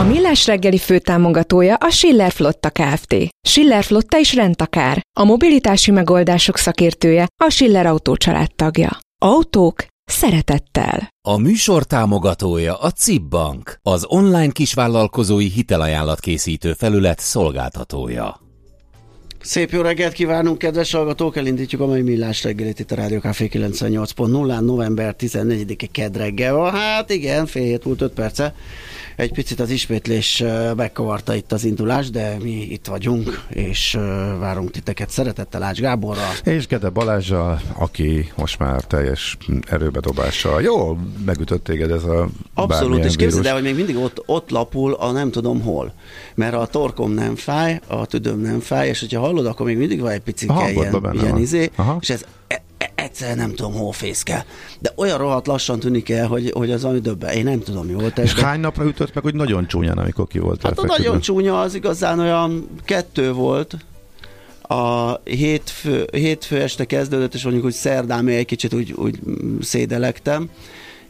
A Millás reggeli főtámogatója a Schiller Flotta Kft. Schiller Flotta is rendtakár. A mobilitási megoldások szakértője a Schiller Autó tagja. Autók szeretettel. A műsor támogatója a CIP Bank, az online kisvállalkozói hitelajánlat készítő felület szolgáltatója. Szép jó reggelt kívánunk, kedves hallgatók! Elindítjuk a mai millás reggelit itt a Rádió Café 98.0-án, november 14-e kedd reggel van. Hát igen, fél hét múlt 5 perce. Egy picit az ismétlés megkavarta itt az indulás, de mi itt vagyunk, és várunk titeket szeretettel Ács Gáborral. És Gede Balázsjal, aki most már teljes erőbedobással. Jó, megütött téged ez a Abszolút, és képzeld el, hogy még mindig ott, ott lapul a nem tudom hol. Mert a torkom nem fáj, a tüdőm nem fáj, és hogyha hallod, akkor még mindig van egy picit ilyen, ilyen izé, Aha. és ez e- e- egyszer nem tudom, hol fészkel. De olyan rohadt lassan tűnik el, hogy, hogy az ami döbben. Én nem tudom, mi volt ez. És de... hány napra ütött meg, hogy nagyon csúnyán, amikor ki volt Hát a nagyon csúnya az igazán olyan kettő volt, a hétfő, hétfő este kezdődött, és mondjuk, hogy szerdán még egy kicsit úgy, úgy szédelektem,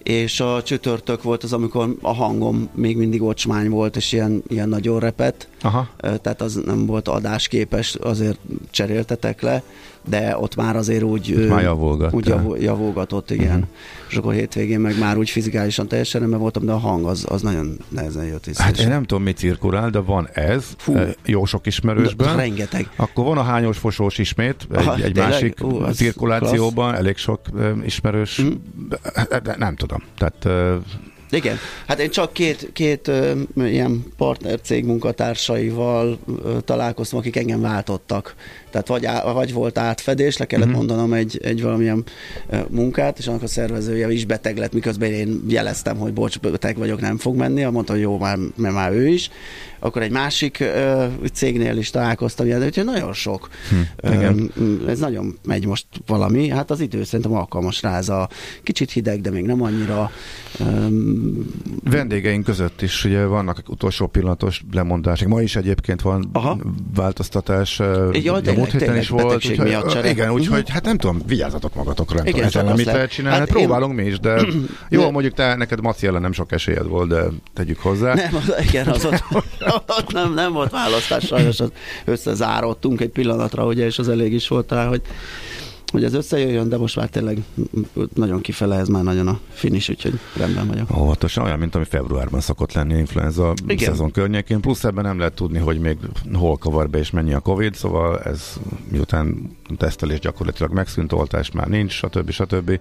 és a csütörtök volt az, amikor a hangom még mindig ocsmány volt, és ilyen, ilyen nagyon repett, Aha. tehát az nem volt adásképes, azért cseréltetek le, de ott már azért úgy, ott már javulgat, úgy javulgatott, igen. Uh-huh. És akkor hétvégén meg már úgy fizikálisan teljesen nem voltam, de a hang az, az nagyon nehezen jött vissza. Hát én nem tudom, mi cirkulál, de van ez, Fú. jó sok ismerősben. De, rengeteg. Akkor van a hányos fosós ismét, egy, Aha, egy másik Ú, cirkulációban, klassz. elég sok ismerős, mm. de nem tudom. Tehát igen, hát én csak két, két ö, ilyen partner cég munkatársaival ö, találkoztam, akik engem váltottak. Tehát vagy, á, vagy volt átfedés, le kellett uh-huh. mondanom egy, egy valamilyen munkát, és annak a szervezője is beteg lett, miközben én jeleztem, hogy bocs, beteg vagyok, nem fog menni. Mondta, hogy jó, már, mert már ő is akkor egy másik ö, cégnél is találkoztam, de úgyhogy nagyon sok. Hm. Ö, ez nagyon megy most valami, hát az idő szerintem alkalmas rá, ez a kicsit hideg, de még nem annyira. Ö, Vendégeink között is ugye vannak utolsó pillanatos lemondások. Ma is egyébként van Aha. változtatás. Jaj, múlt héten is volt. Úgyhogy, miatt igen, úgyhogy uh-huh. hát nem tudom, vigyázzatok magatokra. Nem igen, tudom, mit lehet csinálni. Hát, hát próbálunk én... mi is, de jó, de... mondjuk te, neked Maci ellen nem sok esélyed volt, de tegyük hozzá. Nem, az, igen, az ott ott nem, nem volt választás, sajnos összezáródtunk egy pillanatra, ugye, és az elég is volt rá, hogy hogy ez összejöjjön, de most már tényleg nagyon kifele, ez már nagyon a finish, úgyhogy rendben vagyok. Óvatosan, olyan, mint ami februárban szokott lenni influenza Igen. szezon környékén, plusz ebben nem lehet tudni, hogy még hol kavar be és mennyi a Covid, szóval ez miután tesztelés gyakorlatilag megszűnt, oltás már nincs, stb. stb.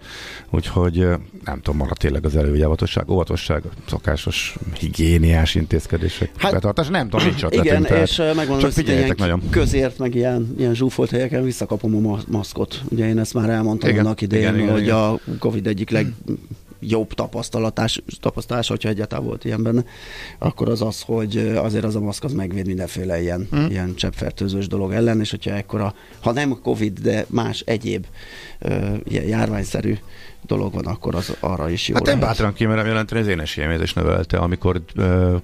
Úgyhogy nem tudom, marad tényleg az elővigyávatosság, óvatosság, szokásos higiéniás intézkedések hát, betartás, nem tudom, nincs Igen, és megmondom, hogy ilyen nagyon. közért, meg ilyen, ilyen zsúfolt helyeken visszakapom a maszkot Ugye én ezt már elmondtam igen, annak idején, igen, hogy igen. a Covid egyik legjobb tapasztalatás, tapasztalás, hogyha egyáltalán volt ilyen benne, akkor az az, hogy azért az a maszk az megvéd mindenféle ilyen, hmm. ilyen cseppfertőzős dolog ellen, és hogyha ekkora, ha nem Covid, de más egyéb ilyen járványszerű dolog van, akkor az arra is jó Hát én bátran kimerem jelenteni, az én esélyemet is növelte, amikor uh,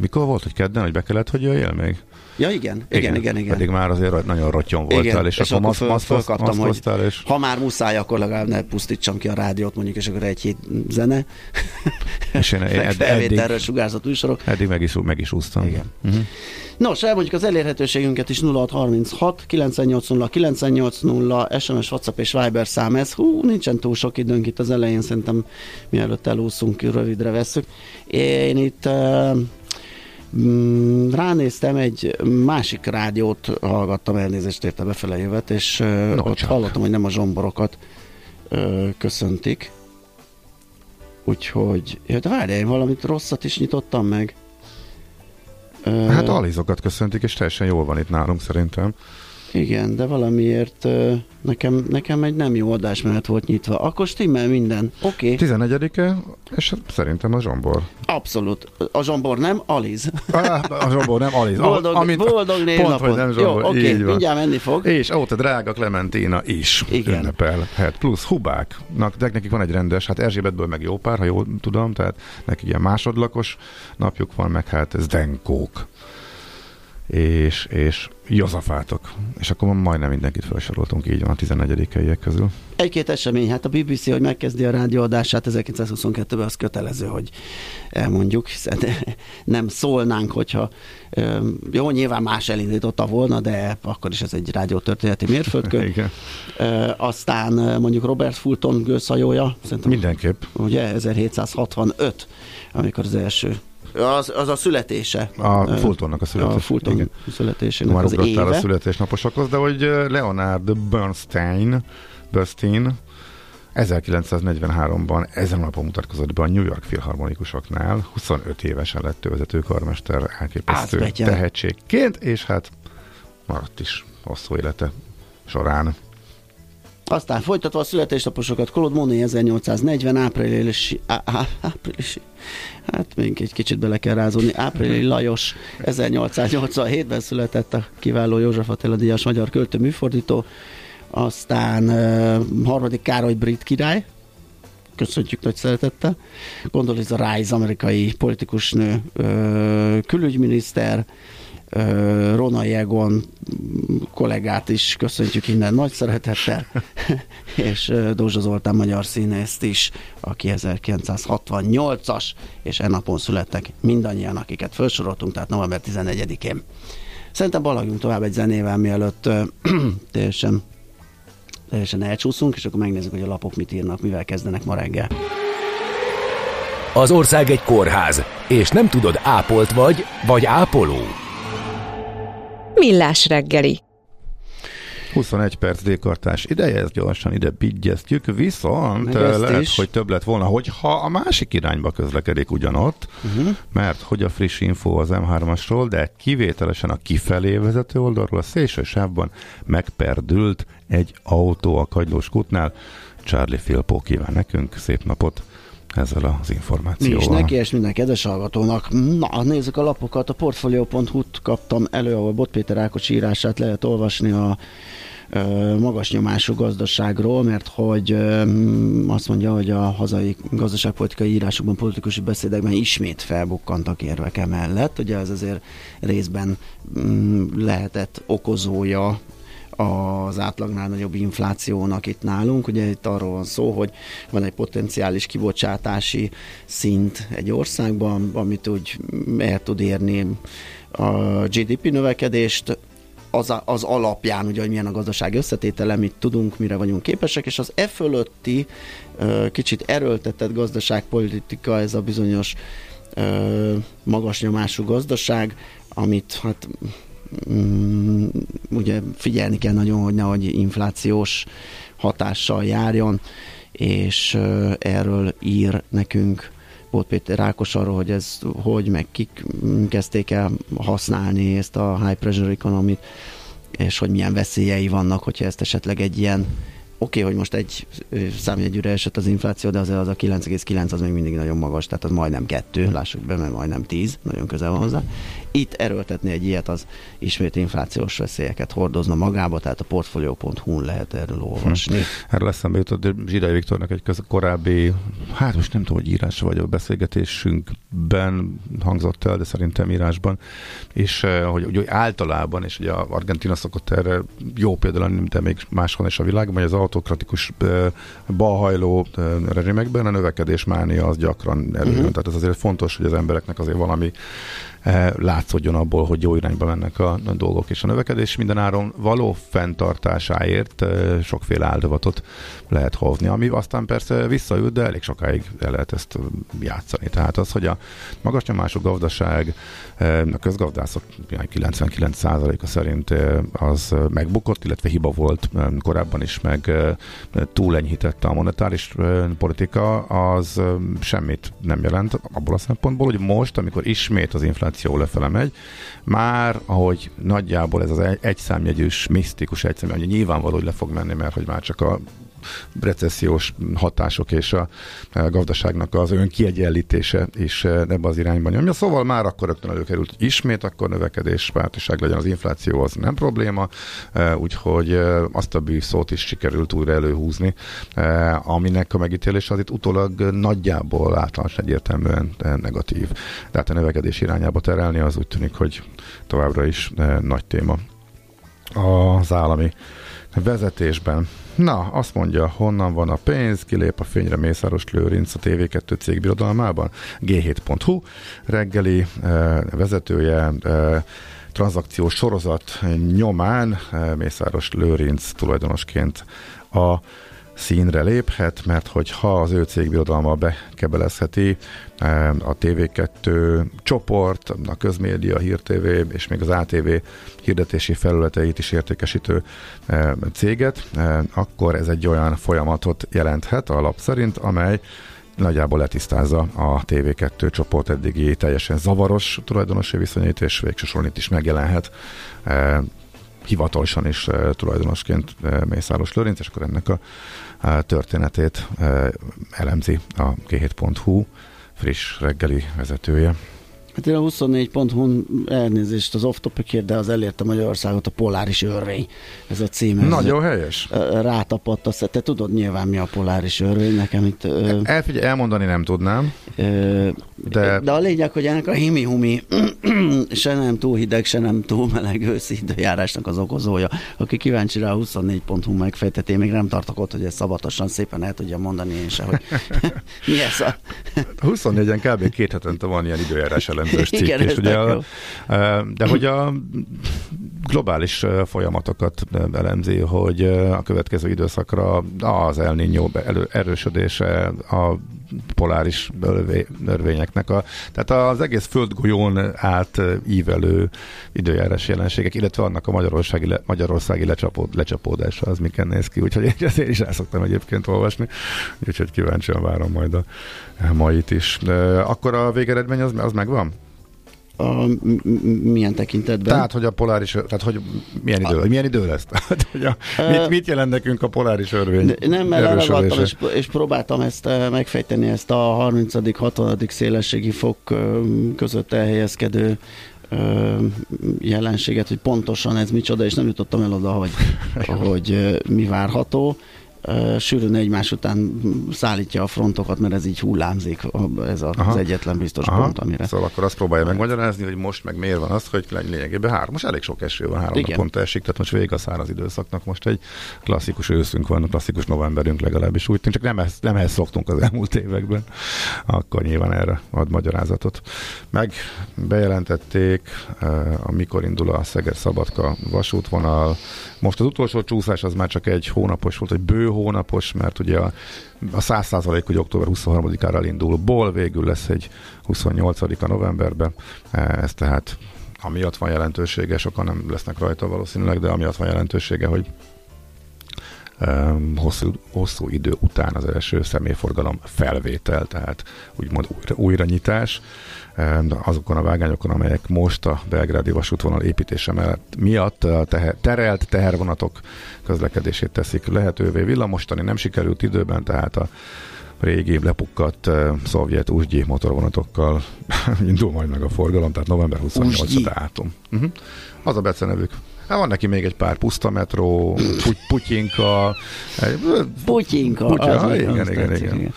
mikor volt, hogy kedden, hogy be kellett, hogy jöjjél még? Ja, igen, igen, igen, igen. igen. Pedig már azért nagyon rotyon voltál, igen, és, és akkor, akkor föl, fölkaptam, hogy és... ha már muszáj, akkor legalább ne pusztítsam ki a rádiót, mondjuk, és akkor egy hét zene. És én, ed, eddig, sugárzott újsorok. Eddig meg is, meg is úsztam. Igen. Uh-huh. Nos, elmondjuk az elérhetőségünket is 0636 980 980 SMS, WhatsApp és Viber szám ez. Hú, nincsen túl sok időnk itt az elején, szerintem mielőtt elúszunk, rövidre veszük. Én itt uh, ránéztem, egy másik rádiót hallgattam, elnézést érte befele jövet, és no, ott csak. hallottam, hogy nem a zsomborokat köszöntik. Úgyhogy, ja, de várjál, én valamit rosszat is nyitottam meg. Hát alizokat köszöntik, és teljesen jól van itt nálunk szerintem. Igen, de valamiért nekem, nekem egy nem jó adásmenet volt nyitva. Akkor stimmel minden. Oké. Okay. 11-e, és szerintem a zsombor. Abszolút. A zsombor nem, Aliz. A, a zsombor nem, Aliz. Boldog, amit boldog pont, hogy nem zsombor. Jó, oké, okay, mindjárt menni fog. És ó, te drága Clementina is Igen. ünnepelhet. Plusz hubáknak, de nekik van egy rendes, hát Erzsébetből meg jó pár, ha jól tudom, tehát neki ilyen másodlakos napjuk van, meg hát ez Denkók és, és Jozafátok. És akkor majdnem mindenkit felsoroltunk, így van a 14 helyiek közül. Egy-két esemény, hát a BBC, hogy megkezdi a rádióadását 1922-ben, az kötelező, hogy elmondjuk, hiszen nem szólnánk, hogyha jó, nyilván más elindította volna, de akkor is ez egy rádiótörténeti mérföldkő. Igen. Aztán mondjuk Robert Fulton gőzhajója, szerintem Mindenképp. Ugye 1765, amikor az első az, az a születése. A Fultonnak a születése. A Fulton Igen. születésének Már az éve. a születésnaposokhoz, de hogy Leonard Bernstein, Bernstein 1943-ban ezen a napon mutatkozott be a New York Filharmonikusoknál, 25 évesen lett vezető karmester elképesztő Átbegyen. tehetségként, és hát maradt is hosszú élete során. Aztán folytatva a születésnaposokat, Claude Monet 1840 áprilisi, á, á, áprilisi, hát még egy kicsit bele kell rázódni, áprilisi Lajos 1887-ben született a kiváló József Attila Díjas magyar költő műfordító, aztán uh, harmadik Károly brit király, köszöntjük nagy szeretettel, Condoleezza Rice, amerikai politikusnő, uh, külügyminiszter, Rona Egon kollégát is köszöntjük innen nagy szeretettel, és Dózsa Zoltán magyar színészt is, aki 1968-as, és e napon születtek mindannyian, akiket felsoroltunk, tehát november 11-én. Szerintem balagjunk tovább egy zenével, mielőtt teljesen, teljesen elcsúszunk, és akkor megnézzük, hogy a lapok mit írnak, mivel kezdenek ma reggel. Az ország egy kórház, és nem tudod, ápolt vagy, vagy ápoló. Millás reggeli. 21 perc dékartás ideje, ezt gyorsan ide bigyeztjük, viszont lehet, is. hogy több lett volna, hogyha a másik irányba közlekedik ugyanott, uh-huh. mert hogy a friss info az M3-asról, de kivételesen a kifelé vezető oldalról a szélső sávban megperdült egy autó a Kagylós kútnál. Charlie Filpó kíván nekünk szép napot! Ezzel az információval. Mi is neki, és minden kedves hallgatónak. Na, nézzük a lapokat. A Portfolio.hu-t kaptam elő, ahol Bot Péter Ákos írását lehet olvasni a magas nyomású gazdaságról, mert hogy azt mondja, hogy a hazai gazdaságpolitikai írásokban, politikusi beszédekben ismét felbukkantak érvek emellett. Ugye ez azért részben mm, lehetett okozója az átlagnál nagyobb inflációnak itt nálunk. Ugye itt arról van szó, hogy van egy potenciális kibocsátási szint egy országban, amit úgy el tud érni a GDP növekedést, az, az alapján, ugye, hogy milyen a gazdaság összetétele, mit tudunk, mire vagyunk képesek, és az e fölötti kicsit erőltetett gazdaságpolitika, ez a bizonyos magas nyomású gazdaság, amit hát Mm, ugye figyelni kell nagyon, hogy nehogy inflációs hatással járjon, és erről ír nekünk volt Péter Rákos arról, hogy ez hogy, meg kik kezdték el használni ezt a high pressure economy és hogy milyen veszélyei vannak, hogyha ezt esetleg egy ilyen okay, hogy most egy számjegyűre esett az infláció, de azért az a 9,9 az még mindig nagyon magas, tehát az majdnem kettő, lássuk be, mert majdnem 10, nagyon közel van hozzá. Itt erőltetni egy ilyet, az ismét inflációs veszélyeket hordozna magába, tehát a portfolio.hu-n lehet erről olvasni. Hm. Erről eszembe jutott Zsidai Viktornak egy korábbi, hát most nem tudom, hogy írás vagy a beszélgetésünkben hangzott el, de szerintem írásban, és eh, hogy, hogy általában, és ugye Argentina szokott erre jó példa lenni, de még máshol is a világban, hogy az autokratikus eh, balhajló eh, rezsimekben a növekedés mánia az gyakran erőjön. Uh-huh. Tehát ez azért fontos, hogy az embereknek azért valami Eh, látszódjon abból, hogy jó irányba mennek a, a dolgok, és a növekedés mindenáron való fenntartásáért sokféle áldozatot lehet hozni, ami aztán persze visszaüt, de elég sokáig el lehet ezt játszani. Tehát az, hogy a magas nyomású gazdaság, a közgazdászok 99%-a szerint az megbukott, illetve hiba volt korábban is, meg túlenyhítette a monetáris politika, az semmit nem jelent abból a szempontból, hogy most, amikor ismét az infláció lefele megy. Már, ahogy nagyjából ez az egyszámjegyűs, misztikus egyszám, hogy nyilvánvaló, hogy le fog menni, mert hogy már csak a recessziós hatások és a, gazdaságnak az önkiegyenlítése is eh, ebbe az irányban nyomja. Szóval már akkor rögtön előkerült, ismét akkor növekedés, pártiság legyen az infláció, az nem probléma, eh, úgyhogy eh, azt a szót is sikerült újra előhúzni, aminek a megítélése az itt utólag nagyjából általános egyértelműen negatív. Tehát a növekedés irányába terelni az úgy tűnik, hogy továbbra is nagy téma az állami vezetésben. Na, azt mondja, honnan van a pénz, kilép a fényre Mészáros Lőrinc a TV2 cég birodalmában. G7.hu reggeli eh, vezetője eh, tranzakciós sorozat nyomán eh, Mészáros Lőrinc tulajdonosként a színre léphet, mert hogy ha az ő cégbirodalma bekebelezheti eh, a TV2 csoport, a közmédia, Hír TV és még az ATV hirdetési felületeit is értékesítő eh, céget, eh, akkor ez egy olyan folyamatot jelenthet a lap szerint, amely nagyjából letisztázza a TV2 csoport eddigi teljesen zavaros tulajdonosi viszonyait, és végsősorban itt is megjelenhet hivatalosan is tulajdonosként Mészáros Lőrinc, és akkor ennek a történetét elemzi a g7.hu friss reggeli vezetője. Hát én a 24hu elnézést az off topic de az elérte Magyarországot a poláris örvény. Ez a cím. Ez Nagyon helyes. Rátapadt. Azt, te tudod nyilván mi a poláris örvény, nekem itt... Elfigyelj, elmondani nem tudnám. De... de a lényeg, hogy ennek a himi-humi se nem túl hideg, se nem túl meleg őszi időjárásnak az okozója. Aki kíváncsi rá a 24.hu megfejtett, én még nem tartok ott, hogy ezt szabatosan szépen el tudja mondani én se, hogy mi ez a... 24-en kb. két hetente van ilyen időjárás elemzős cikk, Igen, és ugye? a, de hogy a globális folyamatokat elemzi, hogy a következő időszakra az El Niño erősödése, a poláris nörvényeknek. A, tehát az egész földgolyón át ívelő időjárás jelenségek, illetve annak a magyarországi, le, magyarországi lecsapód, lecsapódása az miken néz ki. Úgyhogy én is el szoktam egyébként olvasni, úgyhogy kíváncsian várom majd a mait is. Akkor a végeredmény az, az megvan? A, milyen tekintetben? Tehát, hogy a poláris, tehát, hogy milyen idő, a, milyen idő lesz? Tehát, hogy a, mit, mit jelent nekünk a poláris örvény? Nem, mert leragadtam, és, és próbáltam ezt megfejteni, ezt a 30 60 szélességi fok között elhelyezkedő jelenséget, hogy pontosan ez micsoda, és nem jutottam el oda, hogy, hogy mi várható sűrűn egymás után szállítja a frontokat, mert ez így hullámzik, ez az Aha. egyetlen biztos Aha. pont, amire. Szóval akkor azt próbálja megmagyarázni, hogy most meg miért van az, hogy lényegében három, most elég sok eső van, három Igen. naponta esik, tehát most végig a száraz időszaknak most egy klasszikus őszünk van, klasszikus novemberünk legalábbis úgy csak nem, ezt, nem ehhez szoktunk az elmúlt években, akkor nyilván erre ad magyarázatot. Meg bejelentették, amikor indul a Szeger-Szabadka vasútvonal, most az utolsó csúszás az már csak egy hónapos volt, egy bő hónapos, mert ugye a, a 100 hogy október 23-ára elindul. Ból, végül lesz egy 28-a novemberben, e, ez tehát amiatt van jelentősége, sokan nem lesznek rajta valószínűleg, de amiatt van jelentősége, hogy um, hosszú, hosszú idő után az első személyforgalom felvétel, tehát úgymond újra nyitás azokon a vágányokon, amelyek most a belgrádi vasútvonal építése mellett miatt a teher, terelt tehervonatok közlekedését teszik lehetővé. Villamostani nem sikerült időben, tehát a régi lepukkadt uh, szovjet úsgyi motorvonatokkal indul majd meg a forgalom, tehát november 28-a átom. Uh-huh. Az a becenevük. Hát van neki még egy pár puszta metró, puty, putyinka. Putyinka. Putya, az igen, igen, igen, igen.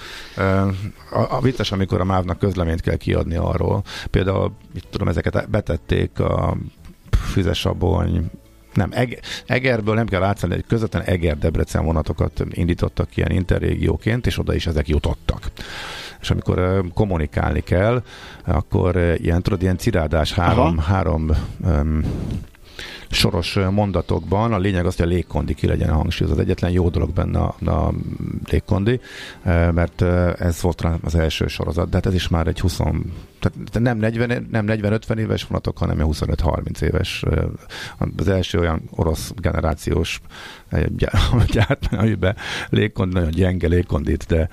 A, a vicces, amikor a MÁV-nak közleményt kell kiadni arról. Például, mit tudom, ezeket betették a Füzesabony, nem, Eg- Egerből nem kell átszállni, egy közvetlen Eger-Debrecen vonatokat indítottak ilyen interrégióként, és oda is ezek jutottak. És amikor uh, kommunikálni kell, akkor uh, ilyen, tudod, ilyen cirádás három, Aha. három um, soros mondatokban. A lényeg az, hogy a légkondi ki legyen a hangsúly. Az egyetlen jó dolog benne a, a légkondi, mert ez volt az első sorozat, de hát ez is már egy 20, tehát nem 40, nem 40-50 éves vonatok, hanem 25-30 éves. Az első olyan orosz generációs gyártmány, amiben légkond, nagyon gyenge légkondit, de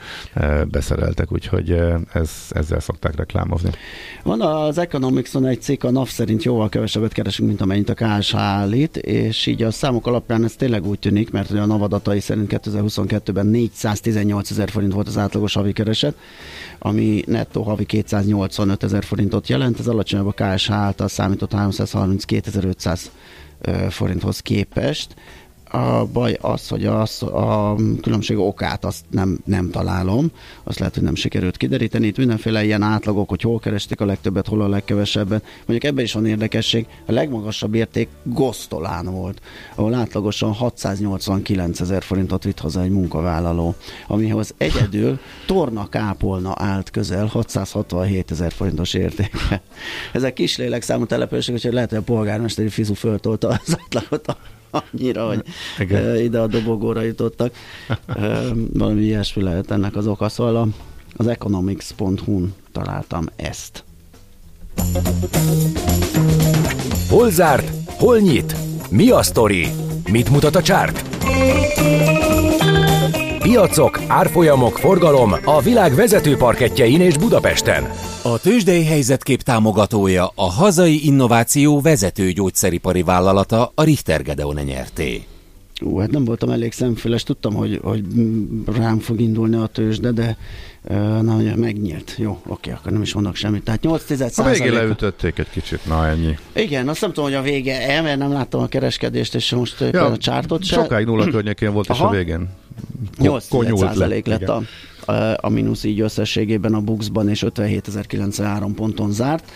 beszereltek, úgyhogy ez, ezzel szokták reklámozni. Van az Economics-on egy cikk, a NAV szerint jóval kevesebbet keresünk, mint amennyit a KSH állít, és így a számok alapján ez tényleg úgy tűnik, mert a NAV adatai szerint 2022-ben 418 ezer forint volt az átlagos havi kereset, ami nettó havi 285 ezer forintot jelent, ez alacsonyabb a KSH által számított 332.500 forinthoz képest a baj az, hogy az, a különbség okát azt nem, nem találom, azt lehet, hogy nem sikerült kideríteni. Itt mindenféle ilyen átlagok, hogy hol keresték a legtöbbet, hol a legkevesebbet. Mondjuk ebben is van érdekesség, a legmagasabb érték Gosztolán volt, ahol átlagosan 689 ezer forintot vitt haza egy munkavállaló, amihoz egyedül Torna Kápolna állt közel 667 ezer forintos értéke. Ezek kis lélekszámú települések, úgyhogy lehet, hogy a polgármesteri fizu föltolta az átlagot annyira, hogy Igen. ide a dobogóra jutottak. Valami ilyesmi lehet ennek az oka, szóval az economics.hu-n találtam ezt. Hol zárt? Hol nyit? Mi a sztori? Mit mutat a csárt? Piacok, árfolyamok, forgalom a világ vezető parketjein és Budapesten. A tőzsdei helyzetkép támogatója a hazai innováció vezető gyógyszeripari vállalata a Richter Gedeon nyerté. Ú, hát nem voltam elég szemfüles, tudtam, hogy, hogy rám fog indulni a tőzsde, de na, hogy megnyílt. Jó, oké, akkor nem is mondok semmit. Tehát 8 A végén leütötték egy kicsit, na ennyi. Igen, azt nem tudom, hogy a vége, mert nem láttam a kereskedést, és most ja, a csártot sem. Sokáig nulla környékén volt, Aha. és a végén 8 lett lett a, a, a mínusz így összességében a Buxban, és 57.093 ponton zárt.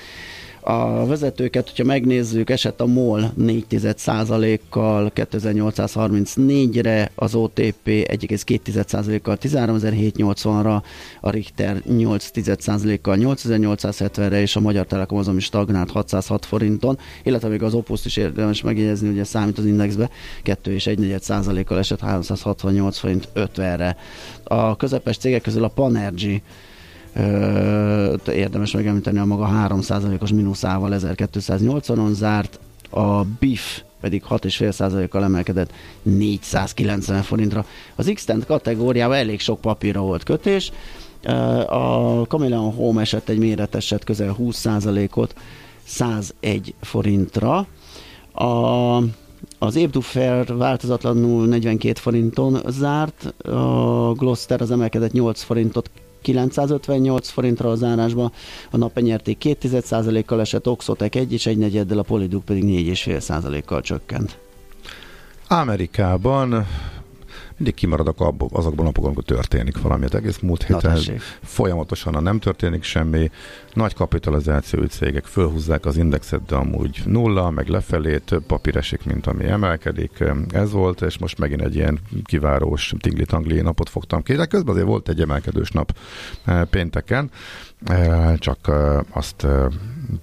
A vezetőket, hogyha megnézzük, esett a MOL 4,1%-kal 2834-re, az OTP 1,2%-kal 13780-ra, a Richter 8,1%-kal 8870-re, és a Magyar Telekom azon is stagnált 606 forinton, illetve még az Opus is érdemes megjegyezni, hogy ez számít az indexbe, 2 és 1,4%-kal esett 368 forint 50-re. A közepes cégek közül a Panergy érdemes megemlíteni a maga 3%-os mínuszával 1280-on zárt, a BIF pedig 6,5%-kal emelkedett 490 forintra. Az x kategóriában elég sok papírra volt kötés, a Chameleon Home esett egy méreteset közel 20%-ot 101 forintra. A, az Ébduffer változatlanul 42 forinton zárt, a Gloster az emelkedett 8 forintot 958 forintra az árásba, a napenyerték 2% kal esett, Oxotec 1 és 1 negyeddel, a Polyduk pedig 4,5 kal csökkent. Amerikában mindig kimaradok abból, azokban a napokon, amikor történik valami. Az egész múlt héten folyamatosan, ha nem történik semmi, nagy kapitalizációi cégek fölhúzzák az indexet, de amúgy nulla, meg lefelé, több papír esik, mint ami emelkedik. Ez volt, és most megint egy ilyen kivárós tingli-tangli napot fogtam ki. De közben azért volt egy emelkedős nap eh, pénteken, eh, csak eh, azt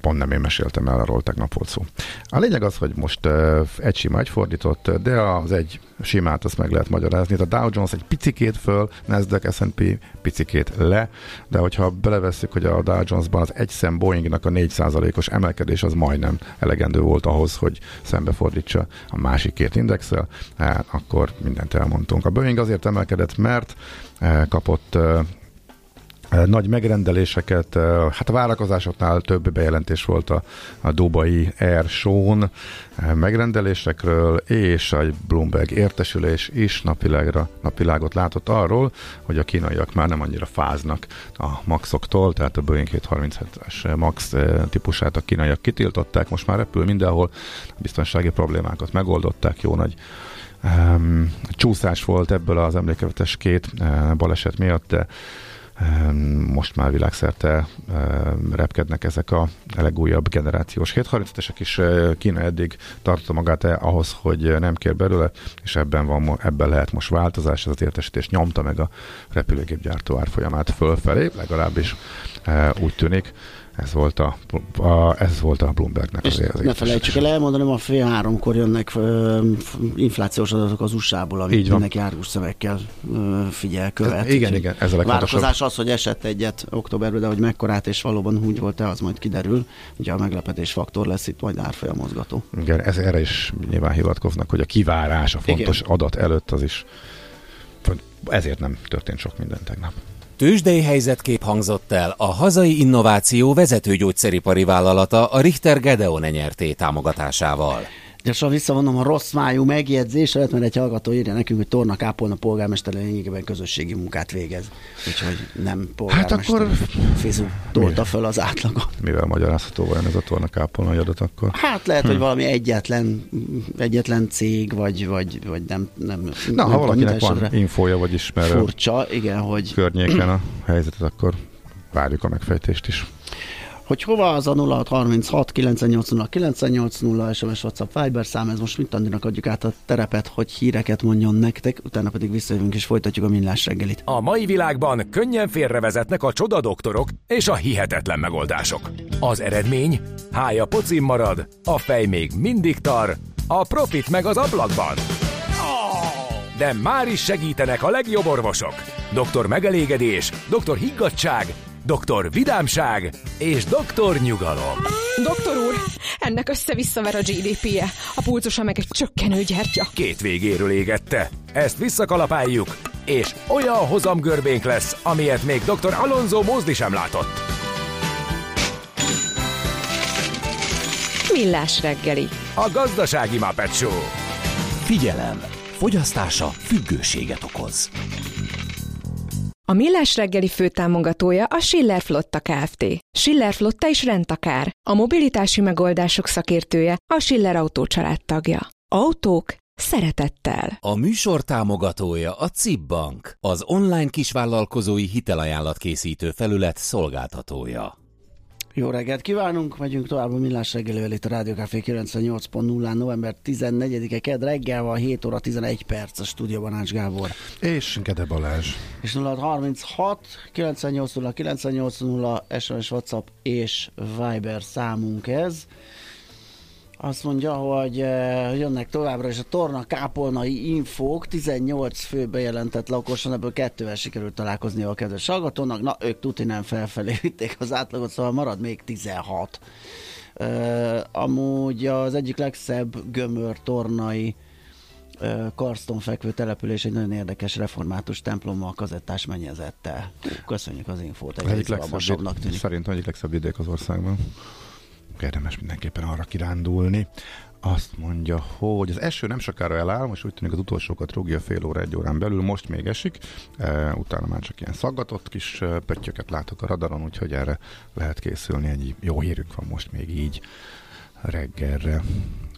pont nem én meséltem el, arról tegnap volt szó. A lényeg az, hogy most egy sima egy fordított, de az egy simát azt meg lehet magyarázni. A Dow Jones egy picikét föl, Nasdaq, S&P picikét le, de hogyha belevesszük, hogy a Dow Jonesban az egy szem Boeingnak a 4%-os emelkedés az majdnem elegendő volt ahhoz, hogy szembefordítsa a másik két indexel, hát akkor mindent elmondtunk. A Boeing azért emelkedett, mert kapott nagy megrendeléseket, hát a várakozásoknál több bejelentés volt a, a Dubai Air Show-n megrendelésekről, és a Bloomberg értesülés is napilágra, napilágot látott arról, hogy a kínaiak már nem annyira fáznak a Maxoktól, tehát a Boeing 737-es Max típusát a kínaiak kitiltották, most már repül mindenhol, a biztonsági problémákat megoldották, jó nagy um, csúszás volt ebből az emlékevetes két uh, baleset miatt, de most már világszerte repkednek ezek a legújabb generációs 735-esek is. Kína eddig tartotta magát -e ahhoz, hogy nem kér belőle, és ebben, van, ebben lehet most változás, ez az értesítés nyomta meg a repülőgépgyártó árfolyamát fölfelé, legalábbis úgy tűnik. Ez volt a, a, ez volt a Bloombergnek az, az Ne felejtsük el elmondani, ma fél háromkor jönnek ö, inflációs adatok az USA-ból, amit mindenki árgus szemekkel ö, figyel, követ. Ez, igen, igen, ez a Várakozás az, hogy esett egyet októberben, de hogy mekkorát és valóban úgy volt-e, az majd kiderül. Ugye a meglepetés faktor lesz itt majd árfolyam mozgató. Igen, ez erre is nyilván hivatkoznak, hogy a kivárás a fontos igen. adat előtt az is ezért nem történt sok minden tegnap. Tőzsdei helyzetkép hangzott el a hazai innováció vezető gyógyszeripari vállalata a Richter Gedeon nyerté támogatásával. Gyorsan visszavonom a rossz májú megjegyzésemet, mert egy hallgató írja nekünk, hogy Torna Kápolna polgármester lényegében közösségi munkát végez. Úgyhogy nem polgármester. Hát akkor Fizu tolta föl az átlagot. Mivel magyarázható van ez a Torna Kápolna adat akkor? Hát lehet, hm. hogy valami egyetlen, egyetlen cég, vagy, vagy, vagy nem, nem Na, nem ha valakinek van infója, vagy ismer furcsa, igen, hogy környéken a helyzetet, akkor várjuk a megfejtést is hogy hova az a 0636 980 980 SMS WhatsApp Viber szám, ez most mit Andinak adjuk át a terepet, hogy híreket mondjon nektek, utána pedig visszajövünk és folytatjuk a millás reggelit. A mai világban könnyen félrevezetnek a csoda doktorok és a hihetetlen megoldások. Az eredmény? Hája pocim marad, a fej még mindig tar, a profit meg az ablakban. De már is segítenek a legjobb orvosok. Doktor megelégedés, doktor higgadság, doktor vidámság és doktor nyugalom. Doktor úr, ennek össze-visszaver a GDP-je, a pulcosa meg egy csökkenő gyertya. Két végéről égette. Ezt visszakalapáljuk, és olyan hozamgörbénk lesz, amilyet még dr. Alonso Mózdi sem látott. Millás reggeli. A gazdasági Muppet Show. Figyelem! Fogyasztása függőséget okoz. A Millás reggeli főtámogatója a Schiller Flotta Kft. Schiller Flotta is rendtakár. A mobilitási megoldások szakértője a Schiller Autó tagja. Autók szeretettel. A műsor támogatója a CIP Bank, az online kisvállalkozói hitelajánlat készítő felület szolgáltatója. Jó reggelt kívánunk, megyünk tovább a Millás reggelővel itt a Rádió Café 98.0 november 14-e ked reggel van 7 óra 11 perc a stúdióban Ács Gábor. És Gede Balázs. És 0636 980 980 SMS WhatsApp és Viber számunk ez. Azt mondja, hogy eh, jönnek továbbra is a torna kápolnai infók, 18 fő bejelentett lakosan, ebből kettővel sikerült találkozni a kedves hallgatónak, na ők tuti nem felfelé vitték az átlagot, szóval marad még 16. Uh, amúgy az egyik legszebb gömör tornai uh, karston fekvő település egy nagyon érdekes református templommal, kazettás mennyezettel. Köszönjük az infót, egy egyik legszebb, Szerintem egyik legszebb vidék az országban érdemes mindenképpen arra kirándulni. Azt mondja, hogy az eső nem sokára eláll, most úgy tűnik az utolsókat rúgja fél óra, egy órán belül, most még esik, e, utána már csak ilyen szaggatott kis e, pöttyöket látok a radaron, úgyhogy erre lehet készülni, egy jó hírünk van most még így reggelre.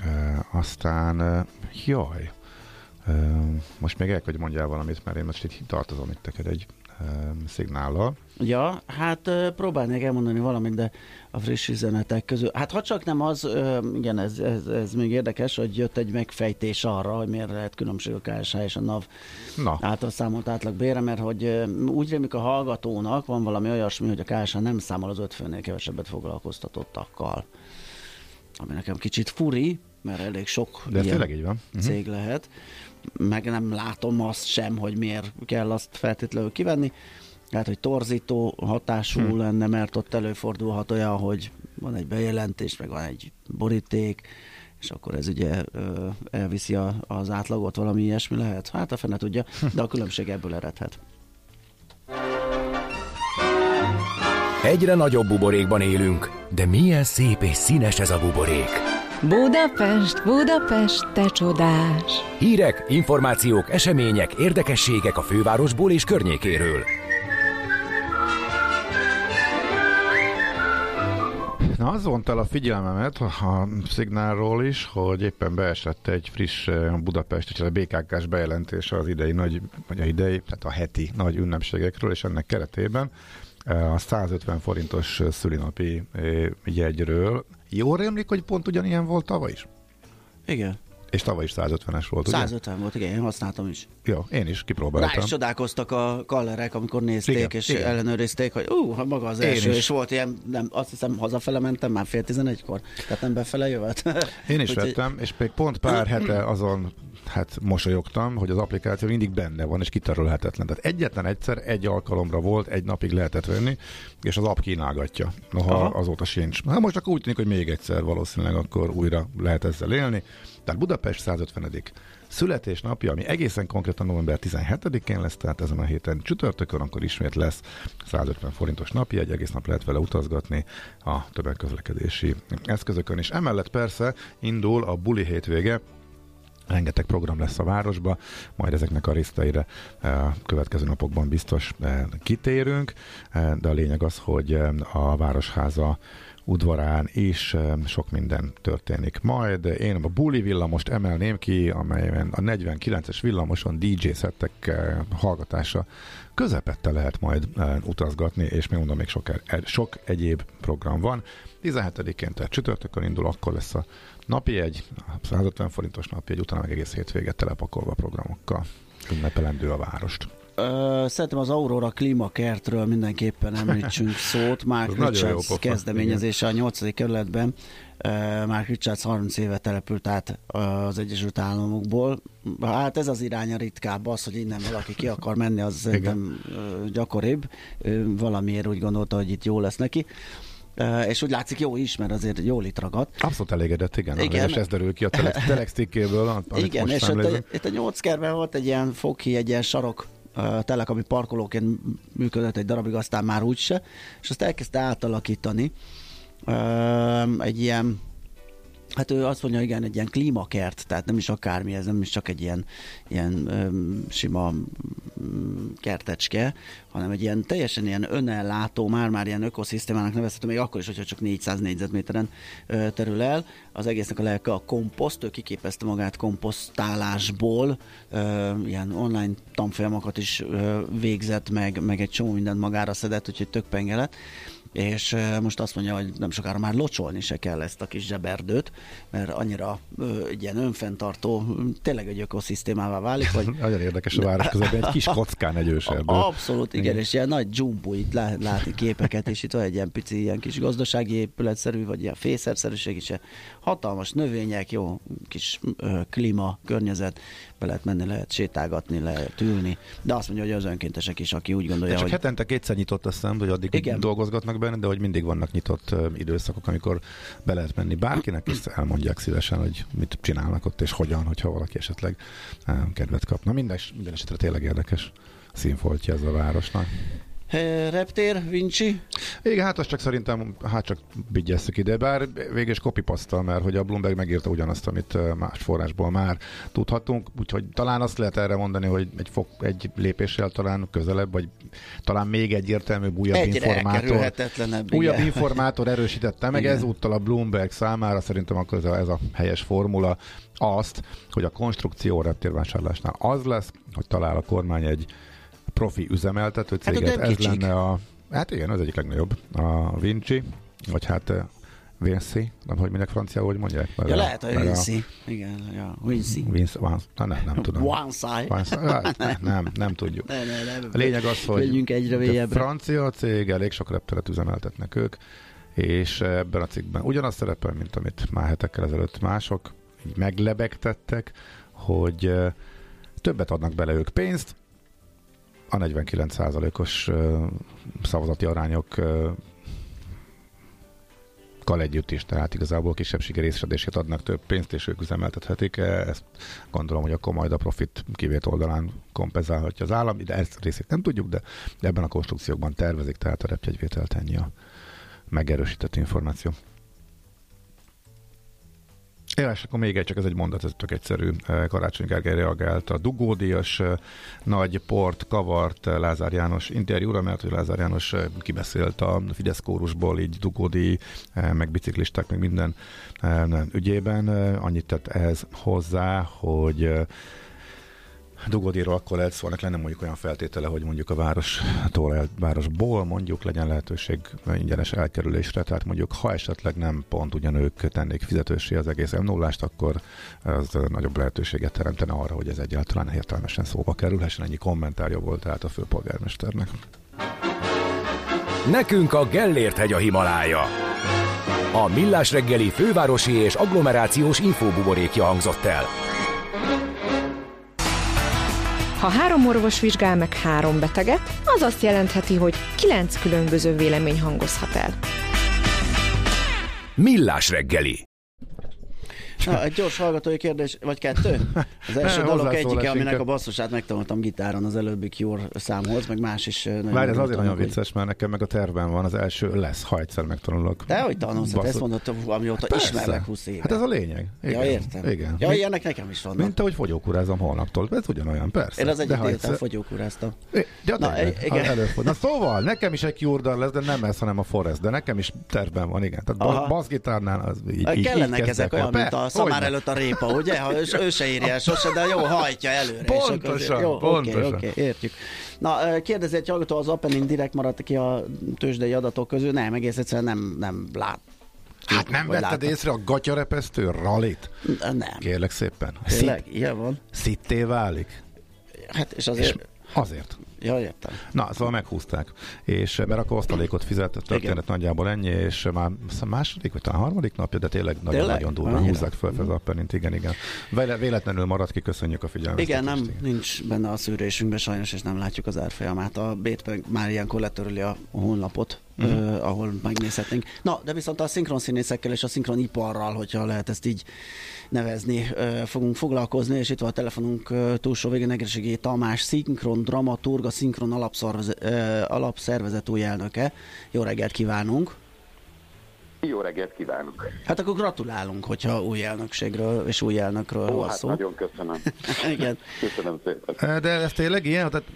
E, aztán, e, jaj, e, most még el, hogy mondjál valamit, mert én most itt tartozom itt neked egy szignállal. Ja, hát próbálnék elmondani valamit, de a friss üzenetek közül. Hát ha csak nem az, igen, ez, ez, ez még érdekes, hogy jött egy megfejtés arra, hogy miért lehet különbség a KSH és a NAV Na. által számolt átlag bére, mert hogy úgy rémik a hallgatónak, van valami olyasmi, hogy a KSH nem számol az 50-nél kevesebbet foglalkoztatottakkal. Ami nekem kicsit furi, mert elég sok De ilyen így van. cég uh-huh. lehet meg nem látom azt sem, hogy miért kell azt feltétlenül kivenni. Lehet, hogy torzító hatású hmm. lenne, mert ott előfordulhat olyan, hogy van egy bejelentés, meg van egy boríték, és akkor ez ugye elviszi az átlagot, valami ilyesmi lehet. Hát a fene tudja, de a különbség ebből eredhet. Egyre nagyobb buborékban élünk, de milyen szép és színes ez a buborék. Budapest, Budapest, te csodás! Hírek, információk, események, érdekességek a fővárosból és környékéről. Na, az vonta el a figyelmemet a szignálról is, hogy éppen beesett egy friss eh, Budapest, a BKK-s bejelentése az idei nagy, vagy a idei, tehát a heti nagy ünnepségekről, és ennek keretében eh, a 150 forintos szülinapi eh, jegyről. Jól rémlik, hogy pont ugyanilyen volt tavaly is? Igen. És tavaly is 150-es volt, 150 ugye? volt, igen, én használtam is. Jó, én is kipróbáltam. Rá is csodálkoztak a kallerek, amikor nézték igen, és igen. ellenőrizték, hogy ú, uh, maga az első, és volt ilyen, nem, azt hiszem hazafele mentem már fél tizenegykor, tehát nem befele jövet. Én is vettem, és még pont pár hete azon hát mosolyogtam, hogy az applikáció mindig benne van, és kitörölhetetlen. Tehát egyetlen egyszer, egy alkalomra volt, egy napig lehetett venni, és az app kínálgatja. Noha Aha. azóta sincs. Hát most csak úgy tűnik, hogy még egyszer valószínűleg akkor újra lehet ezzel élni. Tehát Budapest 150 születésnapja, ami egészen konkrétan november 17-én lesz, tehát ezen a héten csütörtökön, akkor ismét lesz 150 forintos napja, egy egész nap lehet vele utazgatni a tömegközlekedési eszközökön, és emellett persze indul a buli hétvége, rengeteg program lesz a városba, majd ezeknek a részleire eh, következő napokban biztos eh, kitérünk, eh, de a lényeg az, hogy a Városháza udvarán is sok minden történik. Majd én a Bulli villamost emelném ki, amelyen a 49-es villamoson DJ szettek hallgatása közepette lehet majd utazgatni, és még mondom, még sok, e, sok egyéb program van. 17-én, tehát csütörtökön indul, akkor lesz a napi egy, 150 forintos napi egy, utána meg egész hétvéget telepakolva programokkal ünnepelendő a várost. Ö, szerintem az Aurora klímakertről mindenképpen említsünk szót. Mark Richards kezdeményezése a 8. kerületben. Mark Richards 30 éve települt át az Egyesült Államokból. Hát ez az iránya ritkább, az, hogy innen valaki ki akar menni, az szerintem gyakoribb. Valamiért úgy gondolta, hogy itt jó lesz neki. És úgy látszik jó is, mert azért jól itt ragadt. Abszolút elégedett, igen. igen. És ez derül ki a telex, telex cikkéből. Igen, és itt a, itt a nyolc kerben volt egy ilyen foghi, egy ilyen sarok telek, ami parkolóként működött egy darabig, aztán már úgyse, és azt elkezdte átalakítani egy ilyen Hát ő azt mondja, igen, egy ilyen klímakert, tehát nem is akármi, ez nem is csak egy ilyen, ilyen öm, sima kertecske, hanem egy ilyen teljesen ilyen önellátó, már-már ilyen ökoszisztémának nevezhető, még akkor is, hogyha csak 400 négyzetméteren ö, terül el. Az egésznek a lelke a komposzt, ő kiképezte magát komposztálásból, ö, ilyen online tanfolyamokat is ö, végzett, meg, meg egy csomó mindent magára szedett, úgyhogy tök pengelet és most azt mondja, hogy nem sokára már locsolni se kell ezt a kis zseberdőt, mert annyira egy ilyen önfenntartó, tényleg egy ökoszisztémává válik. Vagy... Nagyon érdekes a város közben, egy kis kockán egy őserdő. Abszolút, igen, igen, és ilyen nagy dzsumbú, itt lá- látni képeket, és itt van egy ilyen pici, ilyen kis gazdasági épületszerű, vagy ilyen fészerszerűség is, hatalmas növények, jó kis ö, klíma, környezet, be lehet menni, lehet sétálgatni, lehet ülni, de azt mondja, hogy az önkéntesek is, aki úgy gondolja, de csak hogy... hetente kétszer nyitott a szem, hogy addig Igen. dolgozgatnak benne, de hogy mindig vannak nyitott időszakok, amikor be lehet menni bárkinek, és elmondják szívesen, hogy mit csinálnak ott, és hogyan, hogyha valaki esetleg kedvet kap. Na minden, minden esetre tényleg érdekes színfoltja ez a városnak. Reptér, Vinci? Igen, hát azt csak szerintem, hát csak vigyesszük ide, bár végül is kopipasztal, mert hogy a Bloomberg megírta ugyanazt, amit más forrásból már tudhatunk, úgyhogy talán azt lehet erre mondani, hogy egy, fok, egy lépéssel talán közelebb, vagy talán még egy értelmű újabb Egyre informátor. Újabb igen. informátor erősítette meg, igen. ezúttal a Bloomberg számára szerintem akkor ez a, ez a helyes formula azt, hogy a konstrukció reptérvásárlásnál az lesz, hogy talál a kormány egy profi üzemeltető hát céget. Hát ez kicsik. lenne a... Hát igen, az egyik legnagyobb. A Vinci, vagy hát Vinci, nem hogy minek franciául, hogy mondják? Mert ja, a, lehet, hogy Vinci. A... Igen, ja, Vinci. Vinci, van, na, nem, nem tudom. One side. Hát, nem, nem, nem tudjuk. Ne, ne, nem. A lényeg az, hogy egyre francia cég, elég sok repteret üzemeltetnek ők, és ebben a cikkben ugyanaz szerepel, mint amit már hetekkel ezelőtt mások így meglebegtettek, hogy többet adnak bele ők pénzt, a 49%-os szavazati arányok kal együtt is, tehát igazából kisebbségi részedését adnak több pénzt, és ők üzemeltethetik. Ezt gondolom, hogy akkor majd a profit kivét oldalán kompenzálhatja az állam, de ezt részét nem tudjuk, de ebben a konstrukciókban tervezik, tehát a repjegyvételt ennyi a megerősített információ. Ja, akkor még egy, csak ez egy mondat, ez tök egyszerű. Eh, Karácsony Gergely reagált a dugódias eh, nagy port kavart eh, Lázár János interjúra, mert hogy Lázár János kibeszélt a Fidesz kórusból így dugódi, meg biciklisták, meg minden ügyében. Annyit tett ehhez hozzá, hogy Dugódíról akkor lehet szó, lenne mondjuk olyan feltétele, hogy mondjuk a várostól, el, városból mondjuk legyen lehetőség ingyenes elkerülésre, tehát mondjuk ha esetleg nem pont ugyanők tennék fizetősé az egész m 0 akkor az nagyobb lehetőséget teremtene arra, hogy ez egyáltalán értelmesen szóba kerülhessen. Ennyi kommentárja volt tehát a főpolgármesternek. Nekünk a Gellért hegy a Himalája. A Millás reggeli fővárosi és agglomerációs infóbuborékja hangzott el. Ha három orvos vizsgál meg három beteget, az azt jelentheti, hogy kilenc különböző vélemény hangozhat el. Millás reggeli. Na, egy gyors hallgatói kérdés, vagy kettő? Az első dalok egyike, aminek a basszusát megtanultam gitáron az előbbi Cure számhoz, meg más is. Várj, ez azért nagyon vicces, mert nekem meg a tervben van, az első lesz, ha egyszer megtanulok. De hogy tanulsz, hát ezt mondod, amióta Persze. ismerlek 20 éve. Hát ez a lényeg. Igen. Ja, értem. Igen. Ja, ilyenek nekem is vannak. Mint ahogy fogyókúrázom holnaptól, ez ugyanolyan, persze. Én az egyik délután egyszer... fogyókúráztam. Ja, Na, igen. Előfog. Na szóval, nekem is egy Cure lesz, de nem ez, hanem a Forest, de nekem is tervben van, igen. Tehát bassgitárnál az így, így, Kellenek ezek olyan, mint a szamár előtt a répa, ugye? Ha ő, ő se írja el sose, de jó, hajtja előre. Pontosan, jó, pontosan. Oké, okay, okay, értjük. Na, kérdezi egy hallgató, az Appenin direkt maradt ki a tőzsdei adatok közül? Nem, egész egyszerűen nem, nem lát. Hát nem vetted látod? észre a gatyarepesztő rallit? Nem. Kérlek szépen. Tényleg? Ilyen van? Szitté válik. Hát és azért... És azért. Ja, értem. Na, szóval meghúzták. És mert akkor osztalékot fizetett, történet Igen. nagyjából ennyi, és már második, vagy talán harmadik napja, de tényleg nagyon-nagyon durván húzzák fel az apperint. Igen, igen. Véletlenül maradt ki, köszönjük a figyelmet. Igen, nem, igen. nincs benne a szűrésünkben sajnos, és nem látjuk az árfolyamát. A Bét már ilyenkor letöröli a honlapot, uh-huh. uh, ahol megnézhetnénk. Na, de viszont a szinkron színészekkel és a szinkron iparral, hogyha lehet ezt így nevezni, uh, fogunk foglalkozni, és itt van a telefonunk uh, túlsó végén Egreségé Tamás, szinkron dramaturg, a Szinkron alapszervezet új elnöke. Jó reggelt kívánunk! Jó reggelt kívánok! Hát akkor gratulálunk, hogyha új elnökségről és új elnökről Ó, van hát szó. nagyon köszönöm. Igen. Köszönöm szépen. De ez tényleg ilyen? Tehát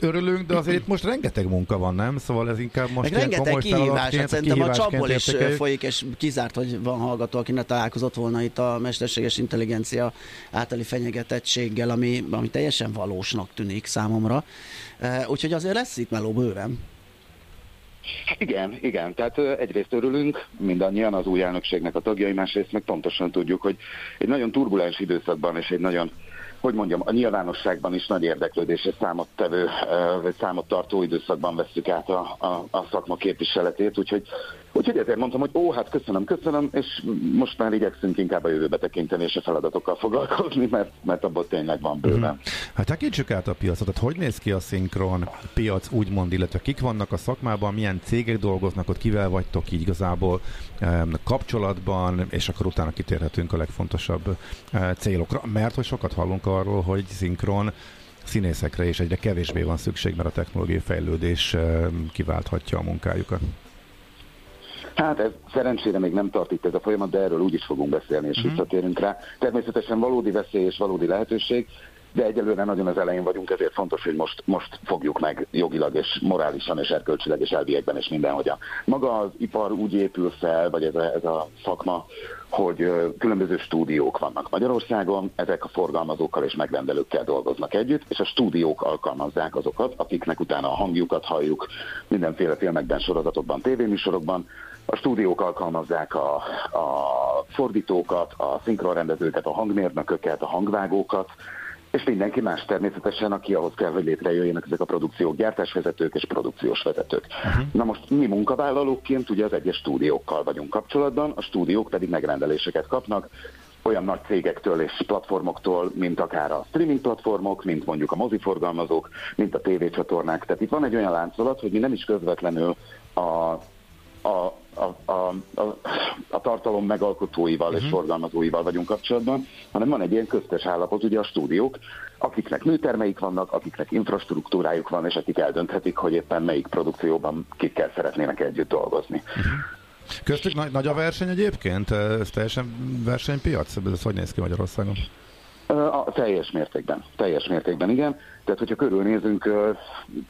örülünk, de azért itt most rengeteg munka van, nem? Szóval ez inkább most Meg rengeteg komoly kihívás, hát szerintem a csapból is folyik, és kizárt, hogy van hallgató, aki ne találkozott volna itt a mesterséges intelligencia általi fenyegetettséggel, ami, ami teljesen valósnak tűnik számomra. Úgyhogy azért lesz itt meló bőven. Igen, igen. Tehát egyrészt örülünk, mindannyian az új elnökségnek a tagjai, másrészt meg pontosan tudjuk, hogy egy nagyon turbulens időszakban és egy nagyon hogy mondjam, a nyilvánosságban is nagy érdeklődésre számot tevő, vagy számot tartó időszakban veszük át a, a, a szakma képviseletét, úgyhogy, úgyhogy ezért mondtam, hogy ó, hát köszönöm, köszönöm, és most már igyekszünk inkább a jövőbe tekinteni és a feladatokkal foglalkozni, mert, mert abból tényleg van bőven. Mm. Hát tekintsük át a piacot, hát hogy néz ki a szinkron piac, úgymond, illetve kik vannak a szakmában, milyen cégek dolgoznak ott, kivel vagytok így igazából kapcsolatban, és akkor utána kitérhetünk a legfontosabb célokra, mert hogy sokat hallunk arról, hogy szinkron színészekre is egyre kevésbé van szükség, mert a technológiai fejlődés kiválthatja a munkájukat. Hát ez szerencsére még nem tart itt ez a folyamat, de erről úgy is fogunk beszélni, és uh-huh. visszatérünk rá. Természetesen valódi veszély és valódi lehetőség, de egyelőre nagyon az elején vagyunk, ezért fontos, hogy most, most fogjuk meg jogilag és morálisan és erkölcsileg és elviekben és mindenhogyan. Maga az ipar úgy épül fel, vagy ez a, ez a szakma, hogy különböző stúdiók vannak Magyarországon, ezek a forgalmazókkal és megrendelőkkel dolgoznak együtt, és a stúdiók alkalmazzák azokat, akiknek utána a hangjukat halljuk mindenféle filmekben, sorozatokban, tévéműsorokban, a stúdiók alkalmazzák a, a fordítókat, a szinkronrendezőket, a hangmérnököket, a hangvágókat, és mindenki más természetesen, aki ahhoz kell, hogy létrejöjjenek ezek a produkciók, gyártásvezetők és produkciós vezetők. Uh-huh. Na most mi munkavállalóként ugye az egyes stúdiókkal vagyunk kapcsolatban, a stúdiók pedig megrendeléseket kapnak, olyan nagy cégektől és platformoktól, mint akár a streaming platformok, mint mondjuk a moziforgalmazók, mint a tévécsatornák. Tehát itt van egy olyan láncolat, hogy mi nem is közvetlenül a, a a, a, a, a tartalom megalkotóival uh-huh. és mhm. forgalmazóival vagyunk kapcsolatban, hanem van egy ilyen köztes állapot, ugye a stúdiók, akiknek műtermeik vannak, akiknek infrastruktúrájuk van, és akik eldönthetik, hogy éppen melyik produkcióban kikkel szeretnének együtt dolgozni. Uh-huh. Köztük nagy, nagy a verseny egyébként? Ez teljesen versenypiac? Ez hogy néz ki Magyarországon? A, teljes mértékben, teljes mértékben, igen. Tehát, hogyha körülnézünk,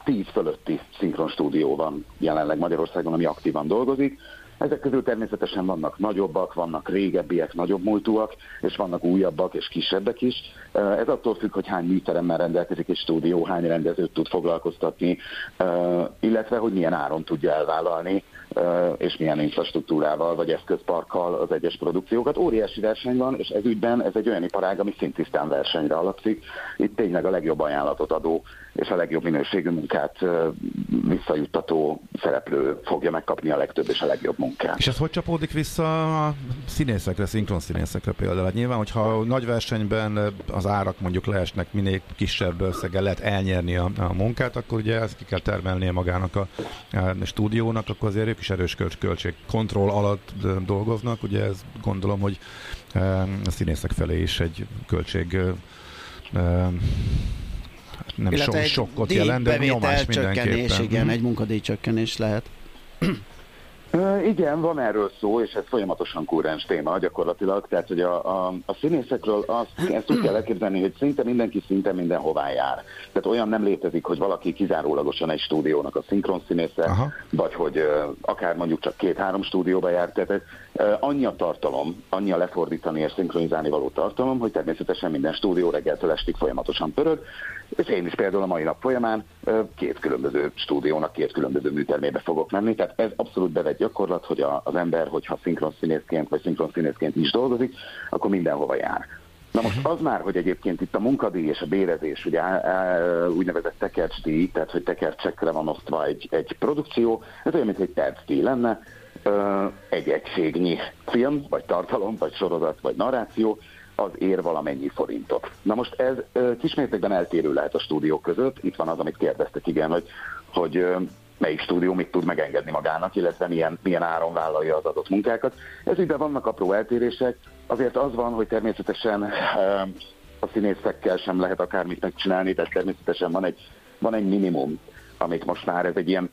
10 fölötti szinkron stúdió van jelenleg Magyarországon, ami aktívan dolgozik. Ezek közül természetesen vannak nagyobbak, vannak régebbiek, nagyobb múltúak, és vannak újabbak és kisebbek is. Ez attól függ, hogy hány műteremmel rendelkezik egy stúdió, hány rendezőt tud foglalkoztatni, illetve hogy milyen áron tudja elvállalni és milyen infrastruktúrával vagy eszközparkkal az egyes produkciókat. Óriási verseny van, és ez ügyben ez egy olyan iparág, ami szintisztán versenyre alapszik. Itt tényleg a legjobb ajánlatot adó és a legjobb minőségű munkát visszajuttató szereplő fogja megkapni a legtöbb és a legjobb munkát. És ez hogy csapódik vissza a színészekre, szinkron színészekre például? Hát nyilván, hogyha nagy versenyben az árak mondjuk leesnek, minél kisebb összeggel lehet elnyerni a, a munkát, akkor ugye ezt ki kell termelnie magának a, a stúdiónak, akkor azért ők is erős költségkontroll alatt dolgoznak. Ugye ez gondolom, hogy a színészek felé is egy költség nem so, sokkot jelent, de nyomás mindenképpen. Igen, mhm. egy munkadíjcsökkenés lehet. Igen, van erről szó, és ez folyamatosan kúrens téma gyakorlatilag. Tehát, hogy a, a, a színészekről azt, ezt úgy kell elképzelni, hogy szinte mindenki szinte mindenhová jár. Tehát olyan nem létezik, hogy valaki kizárólagosan egy stúdiónak a szinkron színésze, Aha. vagy hogy uh, akár mondjuk csak két-három stúdióba jár. Tehát uh, annyi a tartalom, annyi a lefordítani és szinkronizálni való tartalom, hogy természetesen minden stúdió reggeltől estig folyamatosan pörög. És én is például a mai nap folyamán két különböző stúdiónak, két különböző műtermébe fogok menni. Tehát ez abszolút bevegy gyakorlat, hogy a, az ember, hogyha szinkron színészként vagy szinkron színészként is dolgozik, akkor mindenhova jár. Na most az már, hogy egyébként itt a munkadíj és a bérezés, ugye úgynevezett tekercsdíj, tehát hogy tekercsekre van osztva egy, egy produkció, ez olyan, mint egy percdíj lenne, egy egységnyi film, vagy tartalom, vagy sorozat, vagy narráció, az ér valamennyi forintot. Na most ez kismértékben eltérő lehet a stúdiók között. Itt van az, amit kérdeztek, igen, hogy, hogy melyik stúdió mit tud megengedni magának, illetve milyen, milyen áron vállalja az adott munkákat. Ez ügyben vannak apró eltérések, azért az van, hogy természetesen a színészekkel sem lehet akármit megcsinálni, tehát természetesen van egy, van egy minimum, amit most már ez egy ilyen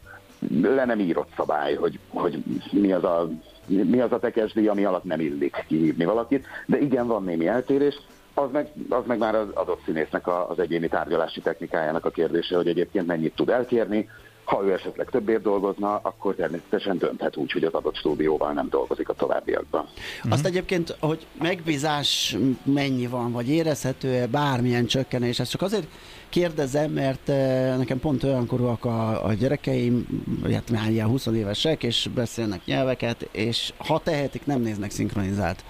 le nem írott szabály, hogy, hogy mi az a mi az a tekesdíj, ami alatt nem illik kihívni valakit, de igen, van némi eltérés, az meg, az meg már az adott színésznek az egyéni tárgyalási technikájának a kérdése, hogy egyébként mennyit tud elkérni, ha ő esetleg többért dolgozna, akkor természetesen dönthet úgy, hogy az adott stúdióval nem dolgozik a továbbiakban. Azt mhm. egyébként, hogy megbízás mennyi van, vagy érezhető-e bármilyen csökkenés, ezt csak azért kérdezem, mert eh, nekem pont olyankorúak a, a gyerekeim, hát már ilyen 20 évesek, és beszélnek nyelveket, és ha tehetik, nem néznek szinkronizált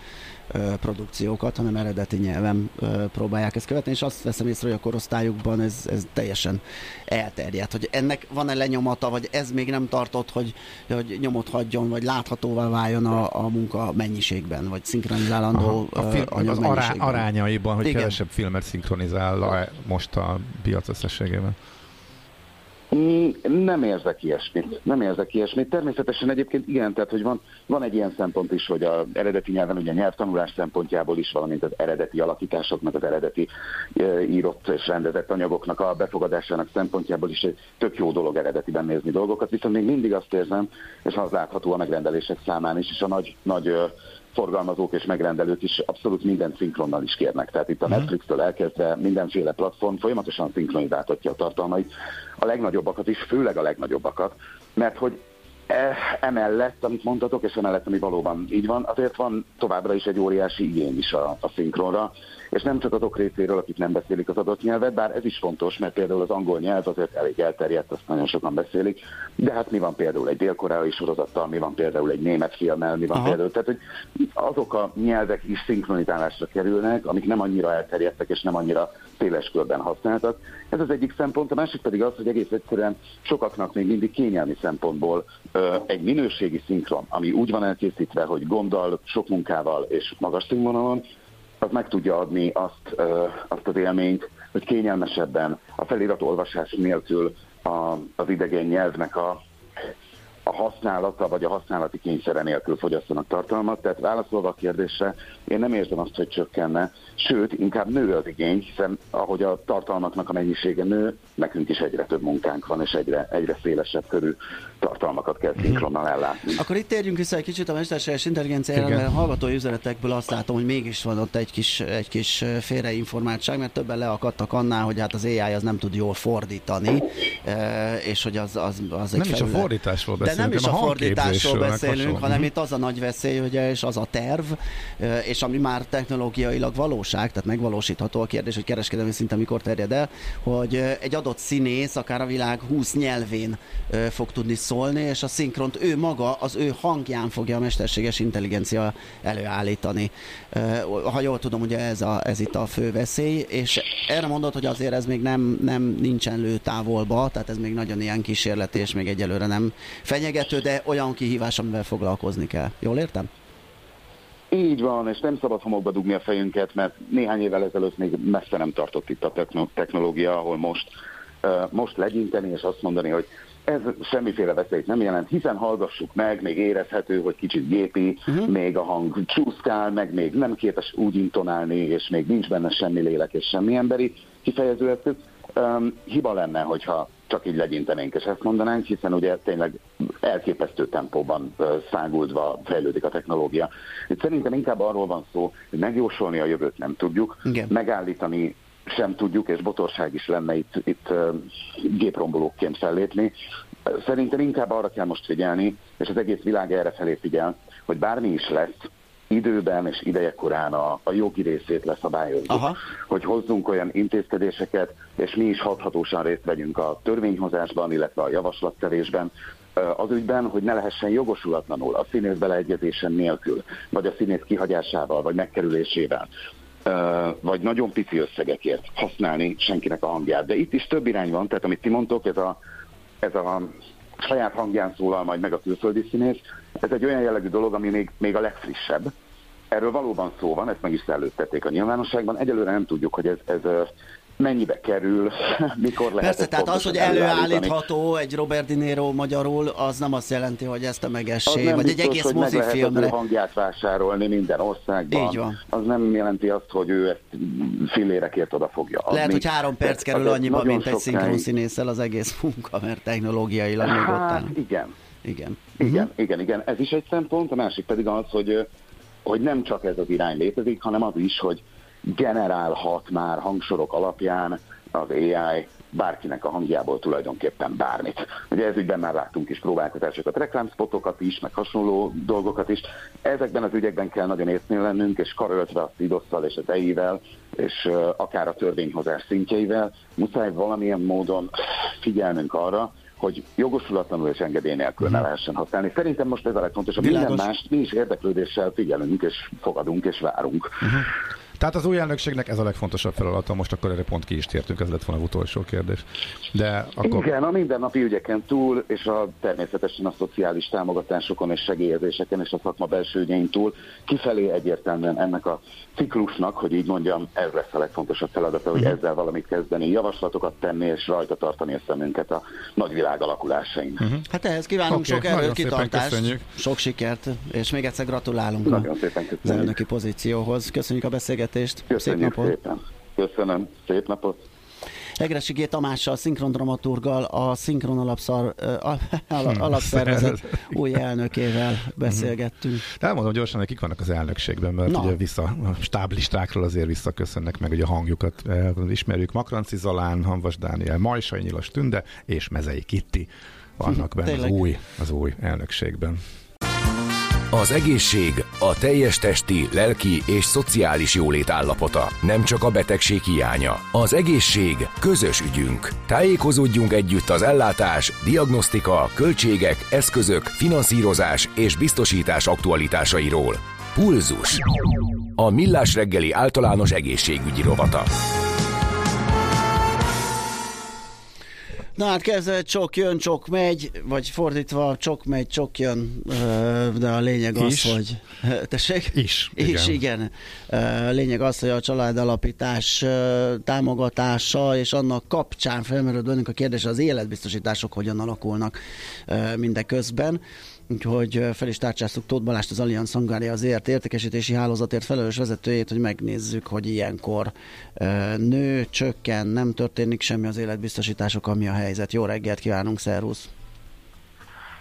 produkciókat, hanem eredeti nyelven próbálják ezt követni, és azt veszem észre, hogy a korosztályukban ez, ez teljesen elterjedt, hogy ennek van-e lenyomata, vagy ez még nem tartott, hogy, hogy nyomot hagyjon, vagy láthatóvá váljon a, a munka mennyiségben, vagy szinkronizálandó Aha, a film, anyag az ará, arányaiban, hogy Igen. kevesebb filmet szinkronizál most a piac összességében. Mm, nem érzek ilyesmit. Nem érzek ilyesmit. Természetesen egyébként igen, tehát hogy van, van egy ilyen szempont is, hogy az eredeti nyelven, ugye a nyelvtanulás szempontjából is, valamint az eredeti alakításoknak, az eredeti e, írott és rendezett anyagoknak a befogadásának szempontjából is egy tök jó dolog eredetiben nézni dolgokat, viszont még mindig azt érzem, és az látható a megrendelések számán is, és a nagy, nagy forgalmazók és megrendelők is abszolút minden szinkronnal is kérnek. Tehát itt a mhm. Netflix-től elkezdve mindenféle platform folyamatosan szinkronizáltatja a tartalmait, a legnagyobbakat is, főleg a legnagyobbakat, mert hogy e, emellett, amit mondtatok, és emellett, ami valóban így van, azért van továbbra is egy óriási igény is a, a szinkronra, és nem csak azok részéről, akik nem beszélik az adott nyelvet, bár ez is fontos, mert például az angol nyelv azért elég elterjedt, azt nagyon sokan beszélik, de hát mi van például egy dél-koreai sorozattal, mi van például egy német filmmel, mi van Aha. például, tehát hogy azok a nyelvek is szinkronizálásra kerülnek, amik nem annyira elterjedtek és nem annyira széles körben használtak. Ez az egyik szempont, a másik pedig az, hogy egész egyszerűen sokaknak még mindig kényelmi szempontból ö, egy minőségi szinkron, ami úgy van elkészítve, hogy gonddal, sok munkával és magas színvonalon, az meg tudja adni azt, azt az élményt, hogy kényelmesebben a felirat olvasás nélkül a, az idegen nyelvnek a a használata vagy a használati kényszere nélkül fogyasztanak tartalmat. Tehát válaszolva a kérdésre, én nem érzem azt, hogy csökkenne, sőt, inkább nő az igény, hiszen ahogy a tartalmaknak a mennyisége nő, nekünk is egyre több munkánk van, és egyre, egyre szélesebb körű tartalmakat kell szinkronnal ellátni. Akkor itt térjünk vissza egy kicsit a mesterséges intelligenciára, mert a hallgatói üzenetekből azt látom, hogy mégis van ott egy kis, egy kis félreinformáltság, mert többen leakadtak annál, hogy hát az AI az nem tud jól fordítani, és hogy az, az, az egy Nem felület. is a fordításról beszélünk, De nem is a, a fordításról beszélünk, hanem mhm. itt az a nagy veszély, ugye, és az a terv, és ami már technológiailag valóság, tehát megvalósítható a kérdés, hogy kereskedelmi szinten mikor terjed el, hogy egy adott színész akár a világ 20 nyelvén fog tudni szólni, és a szinkront ő maga, az ő hangján fogja a mesterséges intelligencia előállítani. Ha jól tudom, ugye ez, a, ez itt a fő veszély, és erre mondod, hogy azért ez még nem, nem nincsen lőtávolba, tehát ez még nagyon ilyen kísérlet, és még egyelőre nem fenyegető, de olyan kihívás, amivel foglalkozni kell. Jól értem? Így van, és nem szabad homokba dugni a fejünket, mert néhány évvel ezelőtt még messze nem tartott itt a technológia, ahol most, most legyinteni és azt mondani, hogy ez semmiféle veszélyt nem jelent, hiszen hallgassuk meg, még érezhető, hogy kicsit gépi, uh-huh. még a hang csúszkál, meg még nem képes úgy intonálni, és még nincs benne semmi lélek és semmi emberi kifejező eszköz. Um, hiba lenne, hogyha csak így legyintenénk és ezt mondanánk, hiszen ugye tényleg elképesztő tempóban száguldva fejlődik a technológia. Itt szerintem inkább arról van szó, hogy megjósolni a jövőt nem tudjuk, Igen. megállítani sem tudjuk, és botorság is lenne itt, itt géprombolókként fellépni. Szerintem inkább arra kell most figyelni, és az egész világ erre felé figyel, hogy bármi is lesz, időben és idejekorán a, a jogi részét leszabályozni. Aha. Hogy hozzunk olyan intézkedéseket, és mi is hathatósan részt vegyünk a törvényhozásban, illetve a javaslatterésben, az ügyben, hogy ne lehessen jogosulatlanul a színész beleegyezésen nélkül, vagy a színész kihagyásával, vagy megkerülésével vagy nagyon pici összegekért használni senkinek a hangját. De itt is több irány van, tehát amit ti mondtok, ez a, ez a saját hangján szólal majd meg a külföldi színész, ez egy olyan jellegű dolog, ami még, még a legfrissebb. Erről valóban szó van, ezt meg is szellőztették a nyilvánosságban. Egyelőre nem tudjuk, hogy ez, ez mennyibe kerül, mikor lehet. Persze, tehát az, hogy előállítható egy Robert De Niro magyarul, az nem azt jelenti, hogy ezt a megessé, vagy biztos, egy egész hogy mozifilmre. Meg hangját vásárolni minden országban. Így van. Az nem jelenti azt, hogy ő ezt fillérekért oda fogja adni. Lehet, hogy három perc kerül annyiba, mint egy szinkron színésszel az egész munka, mert technológiailag még ott áll. Igen. Igen. Igen, uh-huh. igen, igen. Ez is egy szempont, a másik pedig az, hogy, hogy nem csak ez az irány létezik, hanem az is, hogy generálhat már hangsorok alapján az AI bárkinek a hangjából tulajdonképpen bármit. Ugye ez ügyben már láttunk is próbálkozásokat, reklámspotokat is, meg hasonló dolgokat is. Ezekben az ügyekben kell nagyon észnél lennünk, és karöltve a szidosszal és az EI-vel, és akár a törvényhozás szintjeivel, muszáj valamilyen módon figyelnünk arra, hogy jogosulatlanul és engedély nélkül ne mhm. lehessen használni. Szerintem most ez a legfontosabb. Minden mást mi is érdeklődéssel figyelünk, és fogadunk, és várunk. Uh-huh. Tehát az új elnökségnek ez a legfontosabb feladata, most akkor erre pont ki is tértünk, ez lett volna az utolsó kérdés. De akkor... Igen, a mindennapi ügyeken túl, és a, természetesen a szociális támogatásokon és segélyezéseken és a szakma belső ügyein túl kifelé egyértelműen ennek a ciklusnak, hogy így mondjam, ez lesz a legfontosabb feladata, hogy uh-huh. ezzel valamit kezdeni, javaslatokat tenni és rajta tartani a szemünket a nagyvilág alakulásain. Uh-huh. Hát ehhez kívánunk okay, sok erőt, kitartást, sok sikert, és még egyszer gratulálunk nagyon a szépen az elnöki pozícióhoz. Köszönjük a beszélgetést. Köszönjük szép napot. szépen. Köszönöm. Szép napot. Egresi G. Tamással, szinkrondramaturgal, a Szinkron alapszar, hm, alapszervezet új elnökével beszélgettünk. De elmondom gyorsan, hogy kik vannak az elnökségben, mert Na. ugye vissza, a stáblistákról azért visszaköszönnek meg, hogy a hangjukat ismerjük. Makranci Zalán, Hanvas Dániel, Majsai Nyilas Tünde és Mezei Kitti vannak benne az új, az új elnökségben. Az egészség a teljes testi, lelki és szociális jólét állapota, nem csak a betegség hiánya. Az egészség közös ügyünk. Tájékozódjunk együtt az ellátás, diagnosztika, költségek, eszközök, finanszírozás és biztosítás aktualitásairól. Pulzus. A Millás reggeli általános egészségügyi rovata. Na hát kezdve csok jön, csok megy, vagy fordítva csok megy, csok jön, de a lényeg az, is. hogy... Tessék? Is. Is, igen. igen. Lényeg az, hogy a családalapítás támogatása és annak kapcsán felmerült bennünk a kérdés, az életbiztosítások hogyan alakulnak mindeközben. Úgyhogy fel is tárcsáztuk Tóth Balást, az Allianz Hungária az ért értékesítési hálózatért felelős vezetőjét, hogy megnézzük, hogy ilyenkor nő, csökken, nem történik semmi az életbiztosítások, ami a helyzet. Jó reggelt kívánunk, szervusz!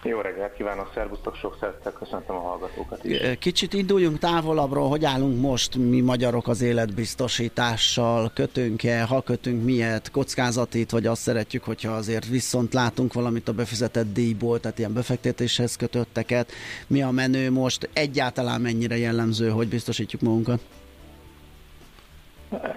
Jó reggelt kívánok, szervusztok, sok szeretettel köszöntöm a hallgatókat is. Kicsit induljunk távolabbról, hogy állunk most mi magyarok az életbiztosítással, kötünk-e, ha kötünk miért, kockázatit, vagy azt szeretjük, hogyha azért viszont látunk valamit a befizetett díjból, tehát ilyen befektetéshez kötötteket. Mi a menő most, egyáltalán mennyire jellemző, hogy biztosítjuk magunkat?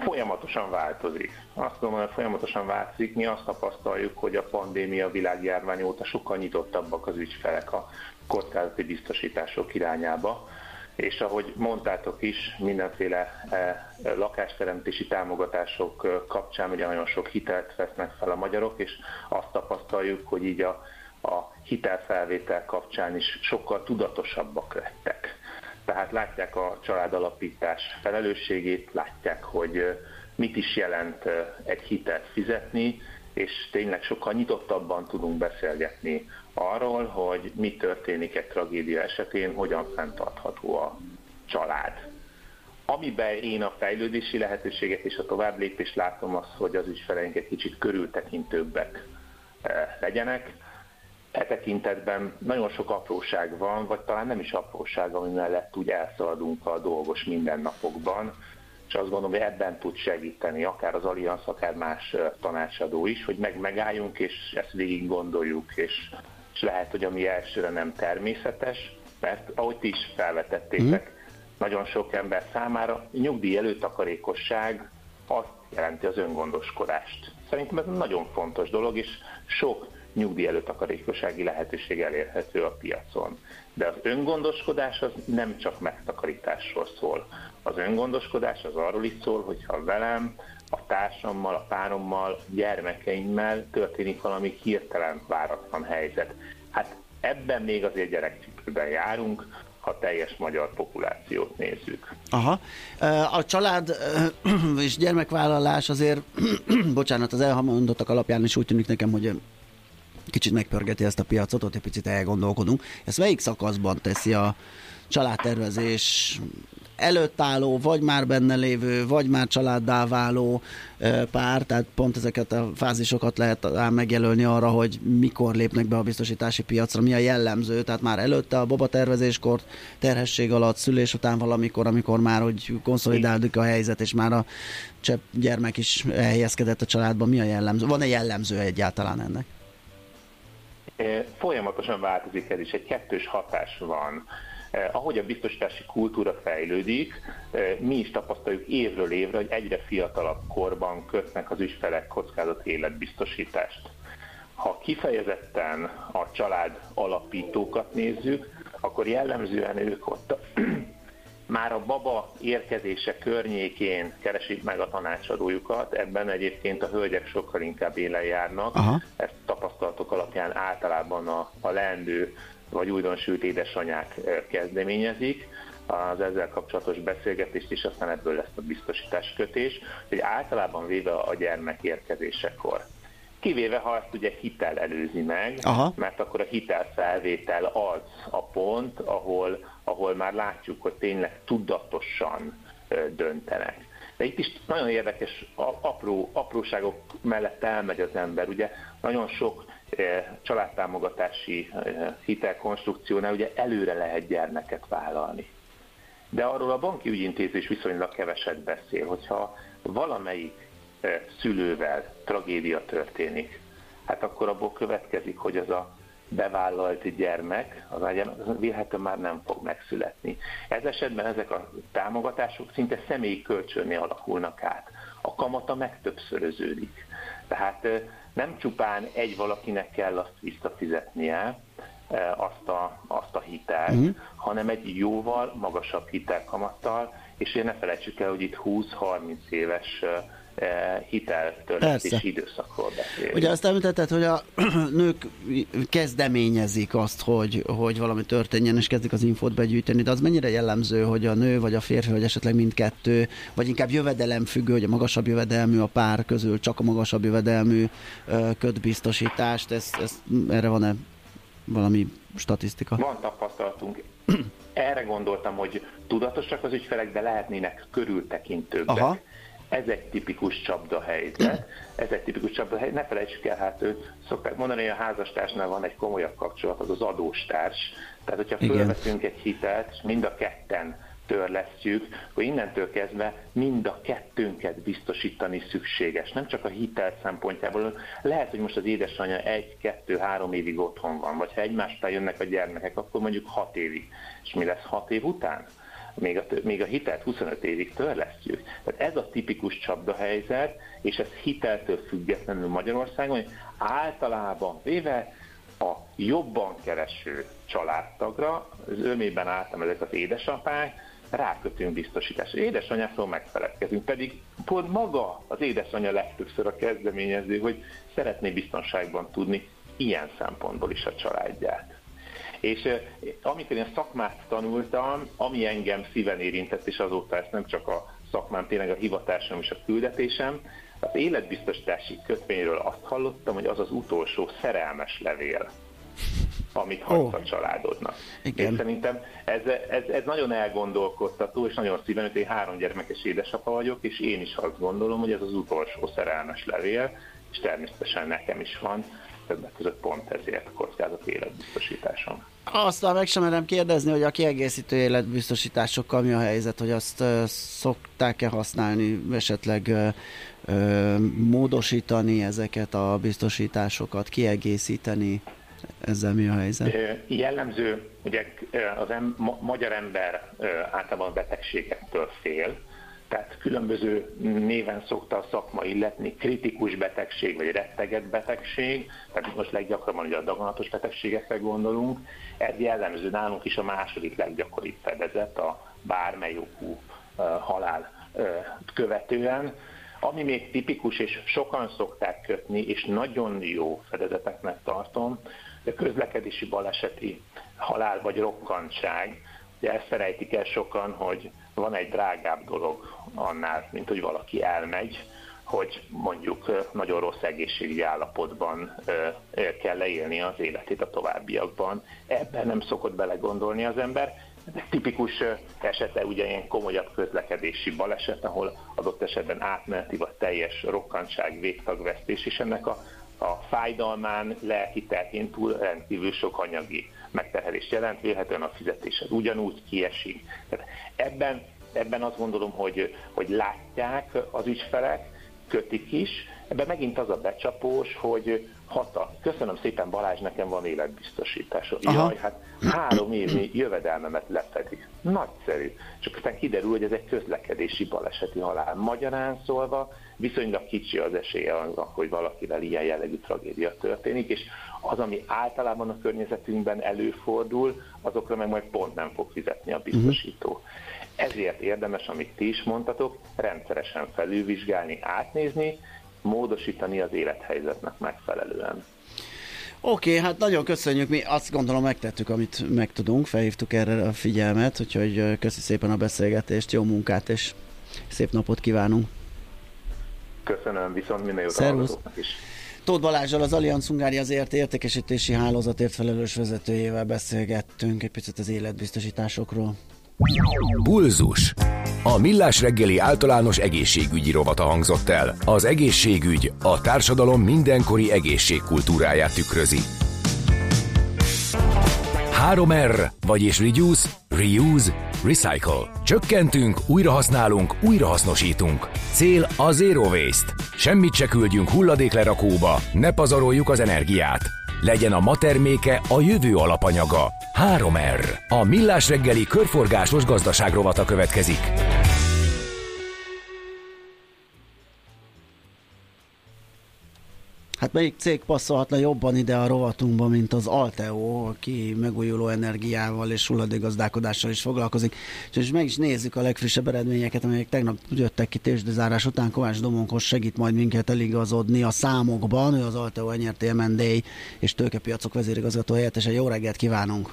Folyamatosan változik. Azt gondolom, hogy folyamatosan változik. Mi azt tapasztaljuk, hogy a pandémia világjárvány óta sokkal nyitottabbak az ügyfelek a kockázati biztosítások irányába. És ahogy mondtátok is, mindenféle eh, lakásteremtési támogatások eh, kapcsán ugye nagyon sok hitelt vesznek fel a magyarok, és azt tapasztaljuk, hogy így a, a hitelfelvétel kapcsán is sokkal tudatosabbak lettek tehát látják a családalapítás felelősségét, látják, hogy mit is jelent egy hitelt fizetni, és tényleg sokkal nyitottabban tudunk beszélgetni arról, hogy mi történik egy tragédia esetén, hogyan fenntartható a család. Amiben én a fejlődési lehetőséget és a tovább lépést látom az, hogy az ügyfeleink egy kicsit körültekintőbbek legyenek, e tekintetben nagyon sok apróság van, vagy talán nem is apróság, ami mellett úgy elszaladunk a dolgos mindennapokban, és azt gondolom, hogy ebben tud segíteni akár az Allianz, akár más tanácsadó is, hogy meg megálljunk, és ezt végig gondoljuk, és, és lehet, hogy ami elsőre nem természetes, mert ahogy ti is felvetettétek, mm. nagyon sok ember számára nyugdíj előtakarékosság azt jelenti az öngondoskodást. Szerintem ez nagyon fontos dolog, és sok nyugdíj előtakarékossági lehetőség elérhető a piacon. De az öngondoskodás az nem csak megtakarításról szól. Az öngondoskodás az arról is szól, hogyha velem, a társammal, a párommal, gyermekeimmel történik valami hirtelen váratlan helyzet. Hát ebben még azért gyerekcipőben járunk, ha teljes magyar populációt nézzük. Aha. A család és gyermekvállalás azért, bocsánat, az elhamondottak alapján is úgy tűnik nekem, hogy kicsit megpörgeti ezt a piacot, ott egy picit elgondolkodunk. Ezt melyik szakaszban teszi a családtervezés előtt álló, vagy már benne lévő, vagy már családdá váló pár, tehát pont ezeket a fázisokat lehet megjelölni arra, hogy mikor lépnek be a biztosítási piacra, mi a jellemző, tehát már előtte a baba tervezéskor, terhesség alatt, szülés után valamikor, amikor már hogy konszolidálódik a helyzet, és már a csepp gyermek is elhelyezkedett a családban, mi a jellemző? Van-e jellemző egyáltalán ennek? Folyamatosan változik ez is, egy kettős hatás van. Ahogy a biztosítási kultúra fejlődik, mi is tapasztaljuk évről évre, hogy egyre fiatalabb korban kötnek az ügyfelek kockázat életbiztosítást. Ha kifejezetten a család alapítókat nézzük, akkor jellemzően ők ott már a baba érkezése környékén keresik meg a tanácsadójukat, ebben egyébként a hölgyek sokkal inkább élen járnak, Aha. ezt tapasztalatok alapján általában a, a leendő vagy újdonsült édesanyák kezdeményezik, az ezzel kapcsolatos beszélgetést, és aztán ebből lesz a biztosítás kötés, hogy általában véve a gyermek érkezésekor. Kivéve, ha ezt ugye hitel előzi meg, Aha. mert akkor a hitelfelvétel az a pont, ahol, ahol már látjuk, hogy tényleg tudatosan döntenek. De itt is nagyon érdekes, apró, apróságok mellett elmegy az ember. Ugye nagyon sok családtámogatási hitelkonstrukciónál ugye előre lehet gyermeket vállalni. De arról a banki ügyintézés viszonylag keveset beszél, hogyha valamelyik szülővel tragédia történik, hát akkor abból következik, hogy az a bevállalt gyermek, az, vélhetően már nem fog megszületni. Ez esetben ezek a támogatások szinte személyi kölcsönnél alakulnak át. A kamata megtöbbszöröződik. Tehát nem csupán egy valakinek kell azt visszafizetnie, azt a, azt a hitelt, uh-huh. hanem egy jóval magasabb hitelkamattal, és én ne felejtsük el, hogy itt 20-30 éves hiteltörlesztési időszakról beszélünk. Ugye azt említetted, hogy a nők kezdeményezik azt, hogy, hogy valami történjen, és kezdik az infót begyűjteni, de az mennyire jellemző, hogy a nő vagy a férfi, vagy esetleg mindkettő, vagy inkább jövedelem függő, hogy a magasabb jövedelmű a pár közül csak a magasabb jövedelmű köt biztosítást, ez, ez, erre van-e valami statisztika? Van tapasztalatunk. Erre gondoltam, hogy tudatosak az ügyfelek, de lehetnének körültekintőbbek. Aha. Ez egy tipikus csapdahelyzet. Ez egy tipikus csapdahelyzet. Ne felejtsük el, hát ő szokták mondani, hogy a házastársnál van egy komolyabb kapcsolat, az az adóstárs. Tehát, hogyha fölveszünk egy hitelt, és mind a ketten törlesztjük, hogy innentől kezdve mind a kettőnket biztosítani szükséges. Nem csak a hitel szempontjából. Lehet, hogy most az édesanyja egy, kettő, három évig otthon van, vagy ha egymástán jönnek a gyermekek, akkor mondjuk hat évig. És mi lesz hat év után? Még a, még a hitelt 25 évig törlesztjük. Tehát ez a tipikus csapdahelyzet, és ez hiteltől függetlenül Magyarországon, hogy általában véve a jobban kereső családtagra, az ömében álltam ezek az édesapák, rákötünk biztosításra. Édesanyáról megfeledkezünk, pedig pont maga az édesanyja legtöbbször a kezdeményező, hogy szeretné biztonságban tudni ilyen szempontból is a családját. És amikor én szakmát tanultam, ami engem szíven érintett, és azóta ezt nem csak a szakmám, tényleg a hivatásom és a küldetésem, az életbiztosítási kötvényről azt hallottam, hogy az az utolsó szerelmes levél, amit hagysz oh. a családodnak. Igen. És szerintem ez, ez, ez nagyon elgondolkodtató, és nagyon szíven, hogy én három gyermekes édesapa vagyok, és én is azt gondolom, hogy ez az utolsó szerelmes levél, és természetesen nekem is van, többek között pont ezért kockázat életbiztosításom. Aztán meg sem merem kérdezni, hogy a kiegészítő életbiztosításokkal mi a helyzet, hogy azt uh, szokták-e használni, esetleg uh, módosítani ezeket a biztosításokat, kiegészíteni, ezzel mi a helyzet? Jellemző, ugye az em, ma, magyar ember általában betegségektől fél, tehát különböző néven szokta a szakma illetni, kritikus betegség vagy retteget betegség, tehát most leggyakrabban ugye a daganatos betegségekre gondolunk, ez jellemző nálunk is a második leggyakoribb fedezet a bármely okú halál követően, ami még tipikus, és sokan szokták kötni, és nagyon jó fedezeteknek tartom, a közlekedési baleseti halál vagy rokkantság. Ugye ezt felejtik el sokan, hogy van egy drágább dolog annál, mint hogy valaki elmegy, hogy mondjuk nagyon rossz egészségügyi állapotban kell leélni az életét a továbbiakban. Ebben nem szokott belegondolni az ember. Ez tipikus esete ugye ilyen komolyabb közlekedési baleset, ahol adott esetben átmeneti vagy teljes rokkantság, végtagvesztés, és ennek a, a fájdalmán, lelki terhén túl rendkívül sok anyagi megterhelést jelent, vélhetően a fizetésed ugyanúgy kiesik. Tehát ebben, ebben azt gondolom, hogy, hogy látják az ügyfelek, kötik is. Ebben megint az a becsapós, hogy hata. Köszönöm szépen Balázs, nekem van életbiztosításom. Jaj, hát három évnyi jövedelmemet lefedi. Nagyszerű. Csak aztán kiderül, hogy ez egy közlekedési baleseti halál. Magyarán szólva viszonylag kicsi az esélye annak, hogy valakivel ilyen jellegű tragédia történik, és az, ami általában a környezetünkben előfordul, azokra meg majd pont nem fog fizetni a biztosító. Uh-huh. Ezért érdemes, amit ti is mondtatok, rendszeresen felülvizsgálni, átnézni, módosítani az élethelyzetnek megfelelően. Oké, okay, hát nagyon köszönjük, mi azt gondolom megtettük, amit meg tudunk, felhívtuk erre a figyelmet, úgyhogy köszi szépen a beszélgetést, jó munkát, és szép napot kívánunk. Köszönöm, viszont minden jót is. Tóth Balázsral az Allianz Hungária azért értékesítési hálózatért felelős vezetőjével beszélgettünk egy picit az életbiztosításokról. Bulzus. A Millás reggeli általános egészségügyi rovata hangzott el. Az egészségügy a társadalom mindenkori egészségkultúráját tükrözi. 3R, vagyis Reduce, Reuse, Recycle. Csökkentünk, újrahasználunk, újrahasznosítunk. Cél a Zero Waste. Semmit se küldjünk hulladéklerakóba, ne pazaroljuk az energiát. Legyen a ma terméke a jövő alapanyaga. 3R. A Millás reggeli körforgásos gazdaság rovata következik. Hát melyik cég passzolhat le jobban ide a rovatunkba, mint az Alteo, aki megújuló energiával és hulladékgazdálkodással is foglalkozik. És meg is nézzük a legfrissebb eredményeket, amelyek tegnap jöttek ki tésdezárás után. Kovács Domonkos segít majd minket eligazodni a számokban. Ő az Alteo nyerti M&A és tőkepiacok vezérigazgató helyettese. Jó reggelt kívánunk!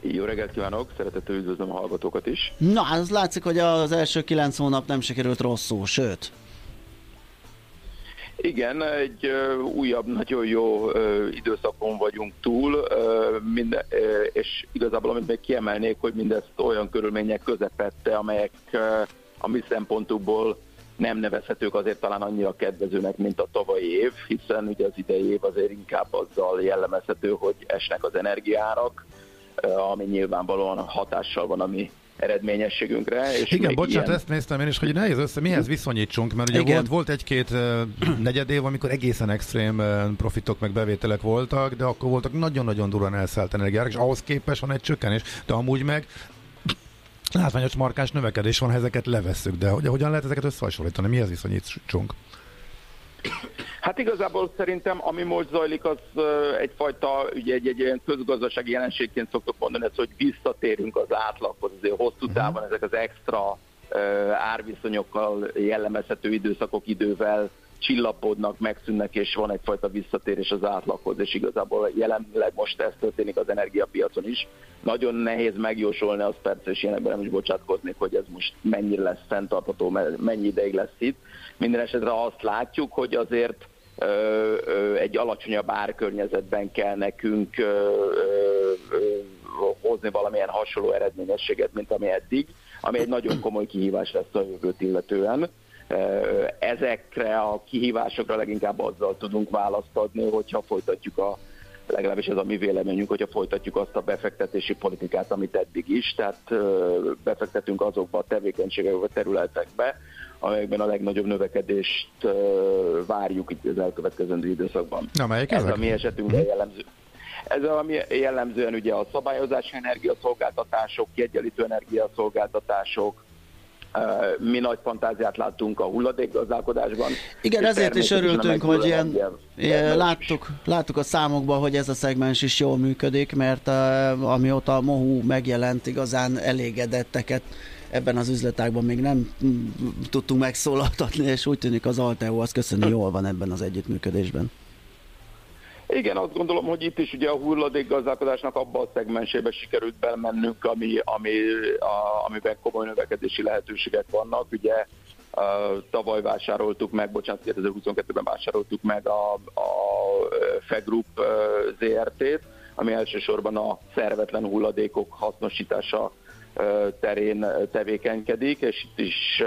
Jó reggelt kívánok, szeretettel üdvözlöm a hallgatókat is. Na, az látszik, hogy az első kilenc hónap nem sikerült rosszul, sőt. Igen, egy újabb, nagyon jó időszakon vagyunk túl, és igazából amit még kiemelnék, hogy mindezt olyan körülmények közepette, amelyek a mi szempontukból nem nevezhetők azért talán annyira kedvezőnek, mint a tavalyi év, hiszen ugye az idei év azért inkább azzal jellemezhető, hogy esnek az energiárak, ami nyilvánvalóan hatással van a mi eredményességünkre. És Igen, bocsánat, ilyen... ezt néztem én is, hogy nehéz össze, mihez viszonyítsunk, mert ugye Igen. volt, volt egy-két negyed év, amikor egészen extrém profitok meg bevételek voltak, de akkor voltak nagyon-nagyon durván elszállt energiák, és ahhoz képest van egy csökkenés, de amúgy meg látványos markáns növekedés van, ha ezeket levesszük, de hogy, hogyan lehet ezeket összehasonlítani, mihez viszonyítsunk? Hát igazából szerintem, ami most zajlik, az egyfajta, ugye egy, egy ilyen közgazdasági jelenségként szoktuk mondani, ez, hogy visszatérünk az átlaghoz, azért hosszú mhm. távon ezek az extra árviszonyokkal jellemezhető időszakok idővel csillapodnak, megszűnnek, és van egyfajta visszatérés az átlaghoz, és igazából jelenleg most ez történik az energiapiacon is. Nagyon nehéz megjósolni, az persze, és ilyenekben nem is bocsátkoznék, hogy ez most mennyire lesz fenntartható, mennyi ideig lesz itt. Minden esetre azt látjuk, hogy azért egy alacsonyabb árkörnyezetben kell nekünk hozni valamilyen hasonló eredményességet, mint ami eddig, ami egy nagyon komoly kihívás lesz a jövőt illetően. Ezekre a kihívásokra leginkább azzal tudunk választ adni, hogyha folytatjuk a legalábbis ez a mi véleményünk, hogyha folytatjuk azt a befektetési politikát, amit eddig is, tehát befektetünk azokba a tevékenységekbe, a területekbe, amelyekben a legnagyobb növekedést várjuk itt az elkövetkezendő időszakban. Na, melyik ez ezek? a mi esetünkben mhm. jellemző. Ez a, mi jellemzően ugye a szabályozási energiaszolgáltatások, kiegyenlítő energiaszolgáltatások, mi nagy fantáziát láttunk a hulladékgazdálkodásban. Igen, ezért is örültünk, hogy ilyen, ilyen láttuk, láttuk a számokban, hogy ez a szegmens is jól működik, mert uh, amióta a Mohu megjelent, igazán elégedetteket ebben az üzletágban még nem tudtunk megszólaltatni, és úgy tűnik az Alteo az köszönni jól van ebben az együttműködésben. Igen, azt gondolom, hogy itt is ugye a hulladék gazdálkodásnak abba a szegmensébe sikerült belmennünk, ami, ami, a, amiben komoly növekedési lehetőségek vannak. Ugye Uh, tavaly vásároltuk meg, bocsánat, 2022-ben vásároltuk meg a, a Fegroup ZRT-t, ami elsősorban a szervetlen hulladékok hasznosítása terén tevékenykedik, és itt is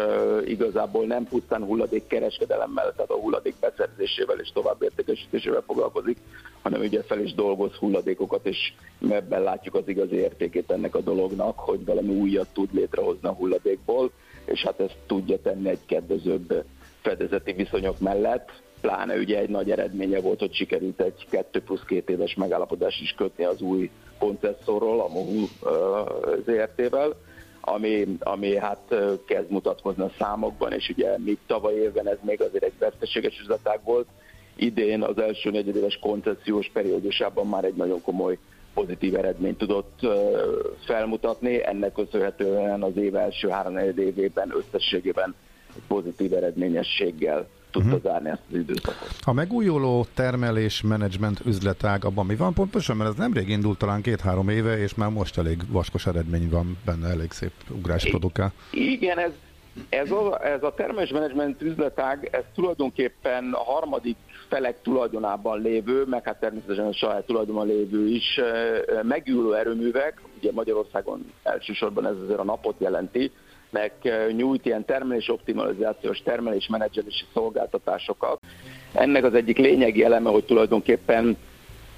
igazából nem pusztán hulladék kereskedelemmel, tehát a hulladék beszerzésével és továbbértékesítésével foglalkozik, hanem ugye fel is dolgoz hulladékokat, és ebben látjuk az igazi értékét ennek a dolognak, hogy valami újat tud létrehozni a hulladékból, és hát ezt tudja tenni egy kedvezőbb fedezeti viszonyok mellett, pláne ugye egy nagy eredménye volt, hogy sikerült egy 2 plusz 2 éves megállapodást is kötni az új koncesszorról, a MOHU ZRT-vel, ami, ami hát kezd mutatkozni a számokban, és ugye még tavaly évben ez még azért egy veszteséges üzletág volt, idén az első negyedéves koncepciós periódusában már egy nagyon komoly pozitív eredményt tudott felmutatni, ennek köszönhetően az év első három évében összességében pozitív eredményességgel tudta uh-huh. zárni ezt az időszakot. A megújuló termelés menedzsment üzletág, abban mi van pontosan? Mert ez nemrég indult talán két-három éve, és már most elég vaskos eredmény van benne, elég szép ugrás produkál. Igen, ez, ez a, ez a termelésmenedzsment üzletág, ez tulajdonképpen a harmadik felek tulajdonában lévő, meg hát természetesen a saját tulajdonban lévő is megújuló erőművek, ugye Magyarországon elsősorban ez azért a napot jelenti, nek nyújt ilyen termelés optimalizációs, szolgáltatásokat. Ennek az egyik lényegi eleme, hogy tulajdonképpen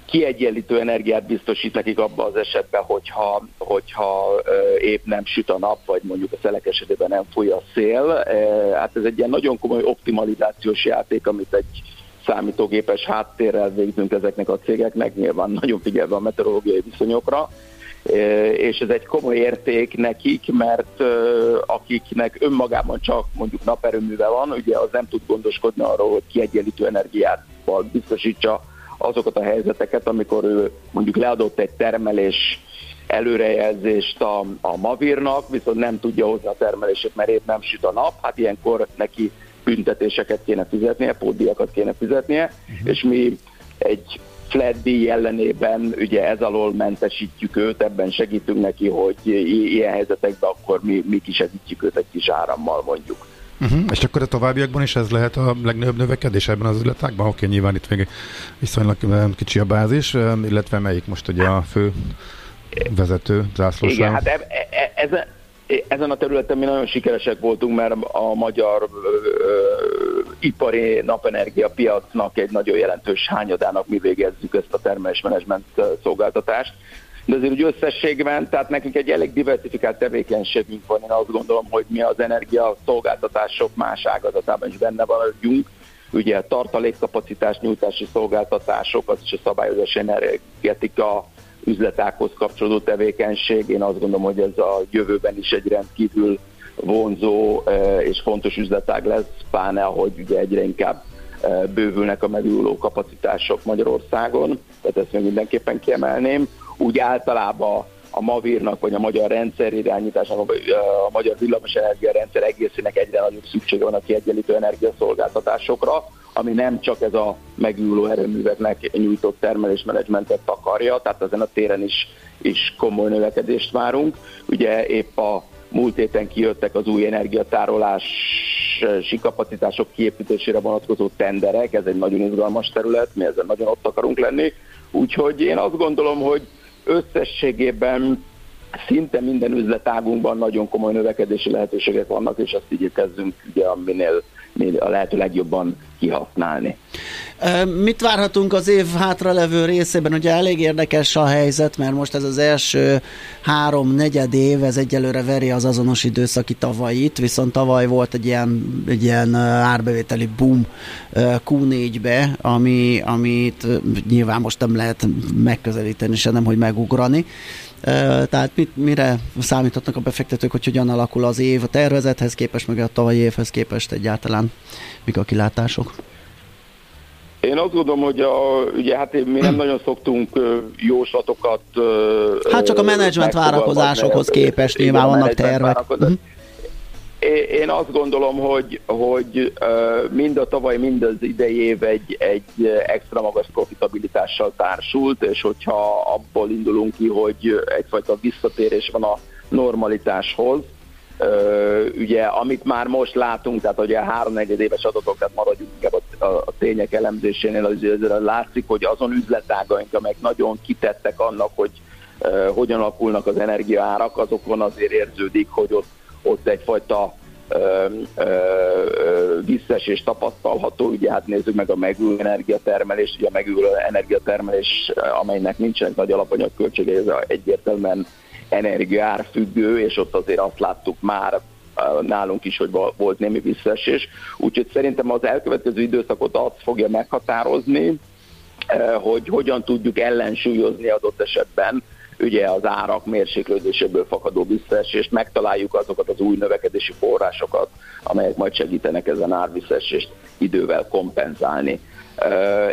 kiegyenlítő energiát biztosít nekik abban az esetben, hogyha, hogyha épp nem süt a nap, vagy mondjuk a szelek esetében nem fúj a szél. Hát ez egy ilyen nagyon komoly optimalizációs játék, amit egy számítógépes háttérrel végzünk ezeknek a cégeknek, nyilván nagyon figyelve a meteorológiai viszonyokra és ez egy komoly érték nekik, mert akiknek önmagában csak mondjuk naperőműve van, ugye az nem tud gondoskodni arról, hogy kiegyenlítő energiát biztosítsa azokat a helyzeteket, amikor ő mondjuk leadott egy termelés előrejelzést a, a Mavirnak, viszont nem tudja hozni a termelését, mert épp nem süt a nap, hát ilyenkor neki büntetéseket kéne fizetnie, pótdiakat kéne fizetnie, uh-huh. és mi egy flat díj ellenében ugye ez alól mentesítjük őt, ebben segítünk neki, hogy ilyen helyzetekben akkor mi, mi kisegítjük őt egy kis árammal mondjuk. Uh-huh. És akkor a továbbiakban is ez lehet a legnagyobb növekedés ebben az üzletágban? Oké, okay, nyilván itt még viszonylag kicsi a bázis, illetve melyik most ugye a fő vezető zászlós? Igen, hát e, e, ezen, ezen a területen mi nagyon sikeresek voltunk, mert a magyar ö, ipari napenergia piacnak egy nagyon jelentős hányadának mi végezzük ezt a termelésmenedzsment szolgáltatást. De azért úgy összességben, tehát nekünk egy elég diversifikált tevékenységünk van. Én azt gondolom, hogy mi az energia szolgáltatások más ágazatában is benne vagyunk. Ugye tartalékkapacitás nyújtási szolgáltatások, az is a szabályozás energetika, üzletákhoz kapcsolódó tevékenység. Én azt gondolom, hogy ez a jövőben is egy rendkívül vonzó e, és fontos üzletág lesz, pláne ahogy ugye egyre inkább e, bővülnek a megújuló kapacitások Magyarországon, tehát ezt még mindenképpen kiemelném. Úgy általában a Mavirnak, vagy a magyar rendszer irányításnak, vagy a magyar villamosenergia rendszer egészének egyre nagyobb szüksége van a kiegyenlítő energiaszolgáltatásokra, ami nem csak ez a megújuló erőműveknek nyújtott termelésmenedzsmentet takarja, tehát ezen a téren is, is komoly növekedést várunk. Ugye épp a múlt héten kijöttek az új energiatárolási kapacitások kiépítésére vonatkozó tenderek, ez egy nagyon izgalmas terület, mi ezzel nagyon ott akarunk lenni. Úgyhogy én azt gondolom, hogy összességében szinte minden üzletágunkban nagyon komoly növekedési lehetőségek vannak, és azt igyekezzünk ugye minél a lehető legjobban kihasználni. Mit várhatunk az év hátralevő részében? Ugye elég érdekes a helyzet, mert most ez az első három negyed év, ez egyelőre veri az azonos időszaki tavalyit, viszont tavaly volt egy ilyen, egy ilyen árbevételi boom Q4-be, ami, amit nyilván most nem lehet megközelíteni, se nem, hogy megugrani. Tehát mit, mire számíthatnak a befektetők, hogy hogyan alakul az év a tervezethez képest, meg a tavalyi évhez képest egyáltalán, mik a kilátások? Én azt gondolom, hogy a, ugye hát mi nem nagyon szoktunk jóslatokat Hát csak a menedzsment várakozásokhoz képest nyilván vannak tervek. Én azt gondolom, hogy, hogy mind a tavaly, mind az idei év egy, egy extra magas profitabilitással társult, és hogyha abból indulunk ki, hogy egyfajta visszatérés van a normalitáshoz, ugye amit már most látunk, tehát ugye a három éves adatok, tehát maradjunk inkább a, a, tények elemzésénél, az, látszik, hogy azon üzletágaink, amelyek nagyon kitettek annak, hogy hogyan alakulnak az energiaárak, azokon azért érződik, hogy ott ott egyfajta visszaesés tapasztalható, ugye hát nézzük meg a megújuló energiatermelést, ugye a megújuló energiatermelés, amelynek nincsenek nagy alapanyagköltsége, ez egyértelműen energiaár függő, és ott azért azt láttuk már nálunk is, hogy volt némi visszaesés. Úgyhogy szerintem az elkövetkező időszakot az fogja meghatározni, hogy hogyan tudjuk ellensúlyozni adott esetben ugye az árak mérséklődéséből fakadó visszaesést, megtaláljuk azokat az új növekedési forrásokat, amelyek majd segítenek ezen árvisszesést idővel kompenzálni.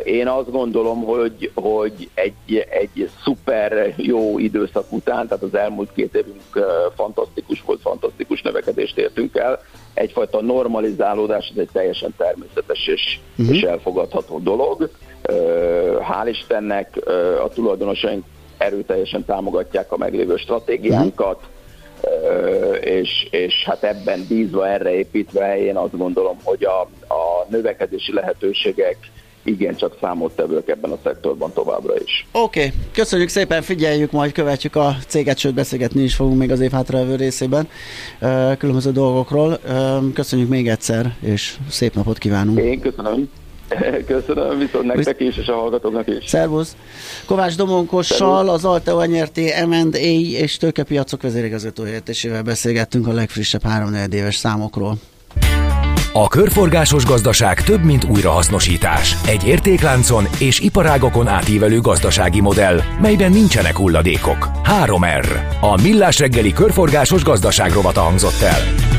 Én azt gondolom, hogy, hogy egy, egy szuper jó időszak után, tehát az elmúlt két évünk fantasztikus volt, fantasztikus növekedést értünk el, egyfajta normalizálódás, ez egy teljesen természetes és, uh-huh. és elfogadható dolog. Hál' Istennek a tulajdonosaink erőteljesen támogatják a meglévő stratégiánkat, és, és hát ebben bízva, erre építve én azt gondolom, hogy a, a növekedési lehetőségek igencsak számottevők ebben a szektorban továbbra is. Oké, okay. köszönjük szépen, figyeljük, majd követjük a céget, sőt beszélgetni is fogunk még az év hátralévő részében különböző dolgokról. Köszönjük még egyszer, és szép napot kívánunk. Én köszönöm. Köszönöm, viszont nektek is, és a hallgatóknak is. Szervusz! Kovács Domonkossal, az Alteo nyerté M&A és tőkepiacok vezérigazgató beszélgettünk a legfrissebb három éves számokról. A körforgásos gazdaság több, mint újrahasznosítás. Egy értékláncon és iparágokon átívelő gazdasági modell, melyben nincsenek hulladékok. 3R. A Millás reggeli körforgásos gazdaság rovata hangzott el.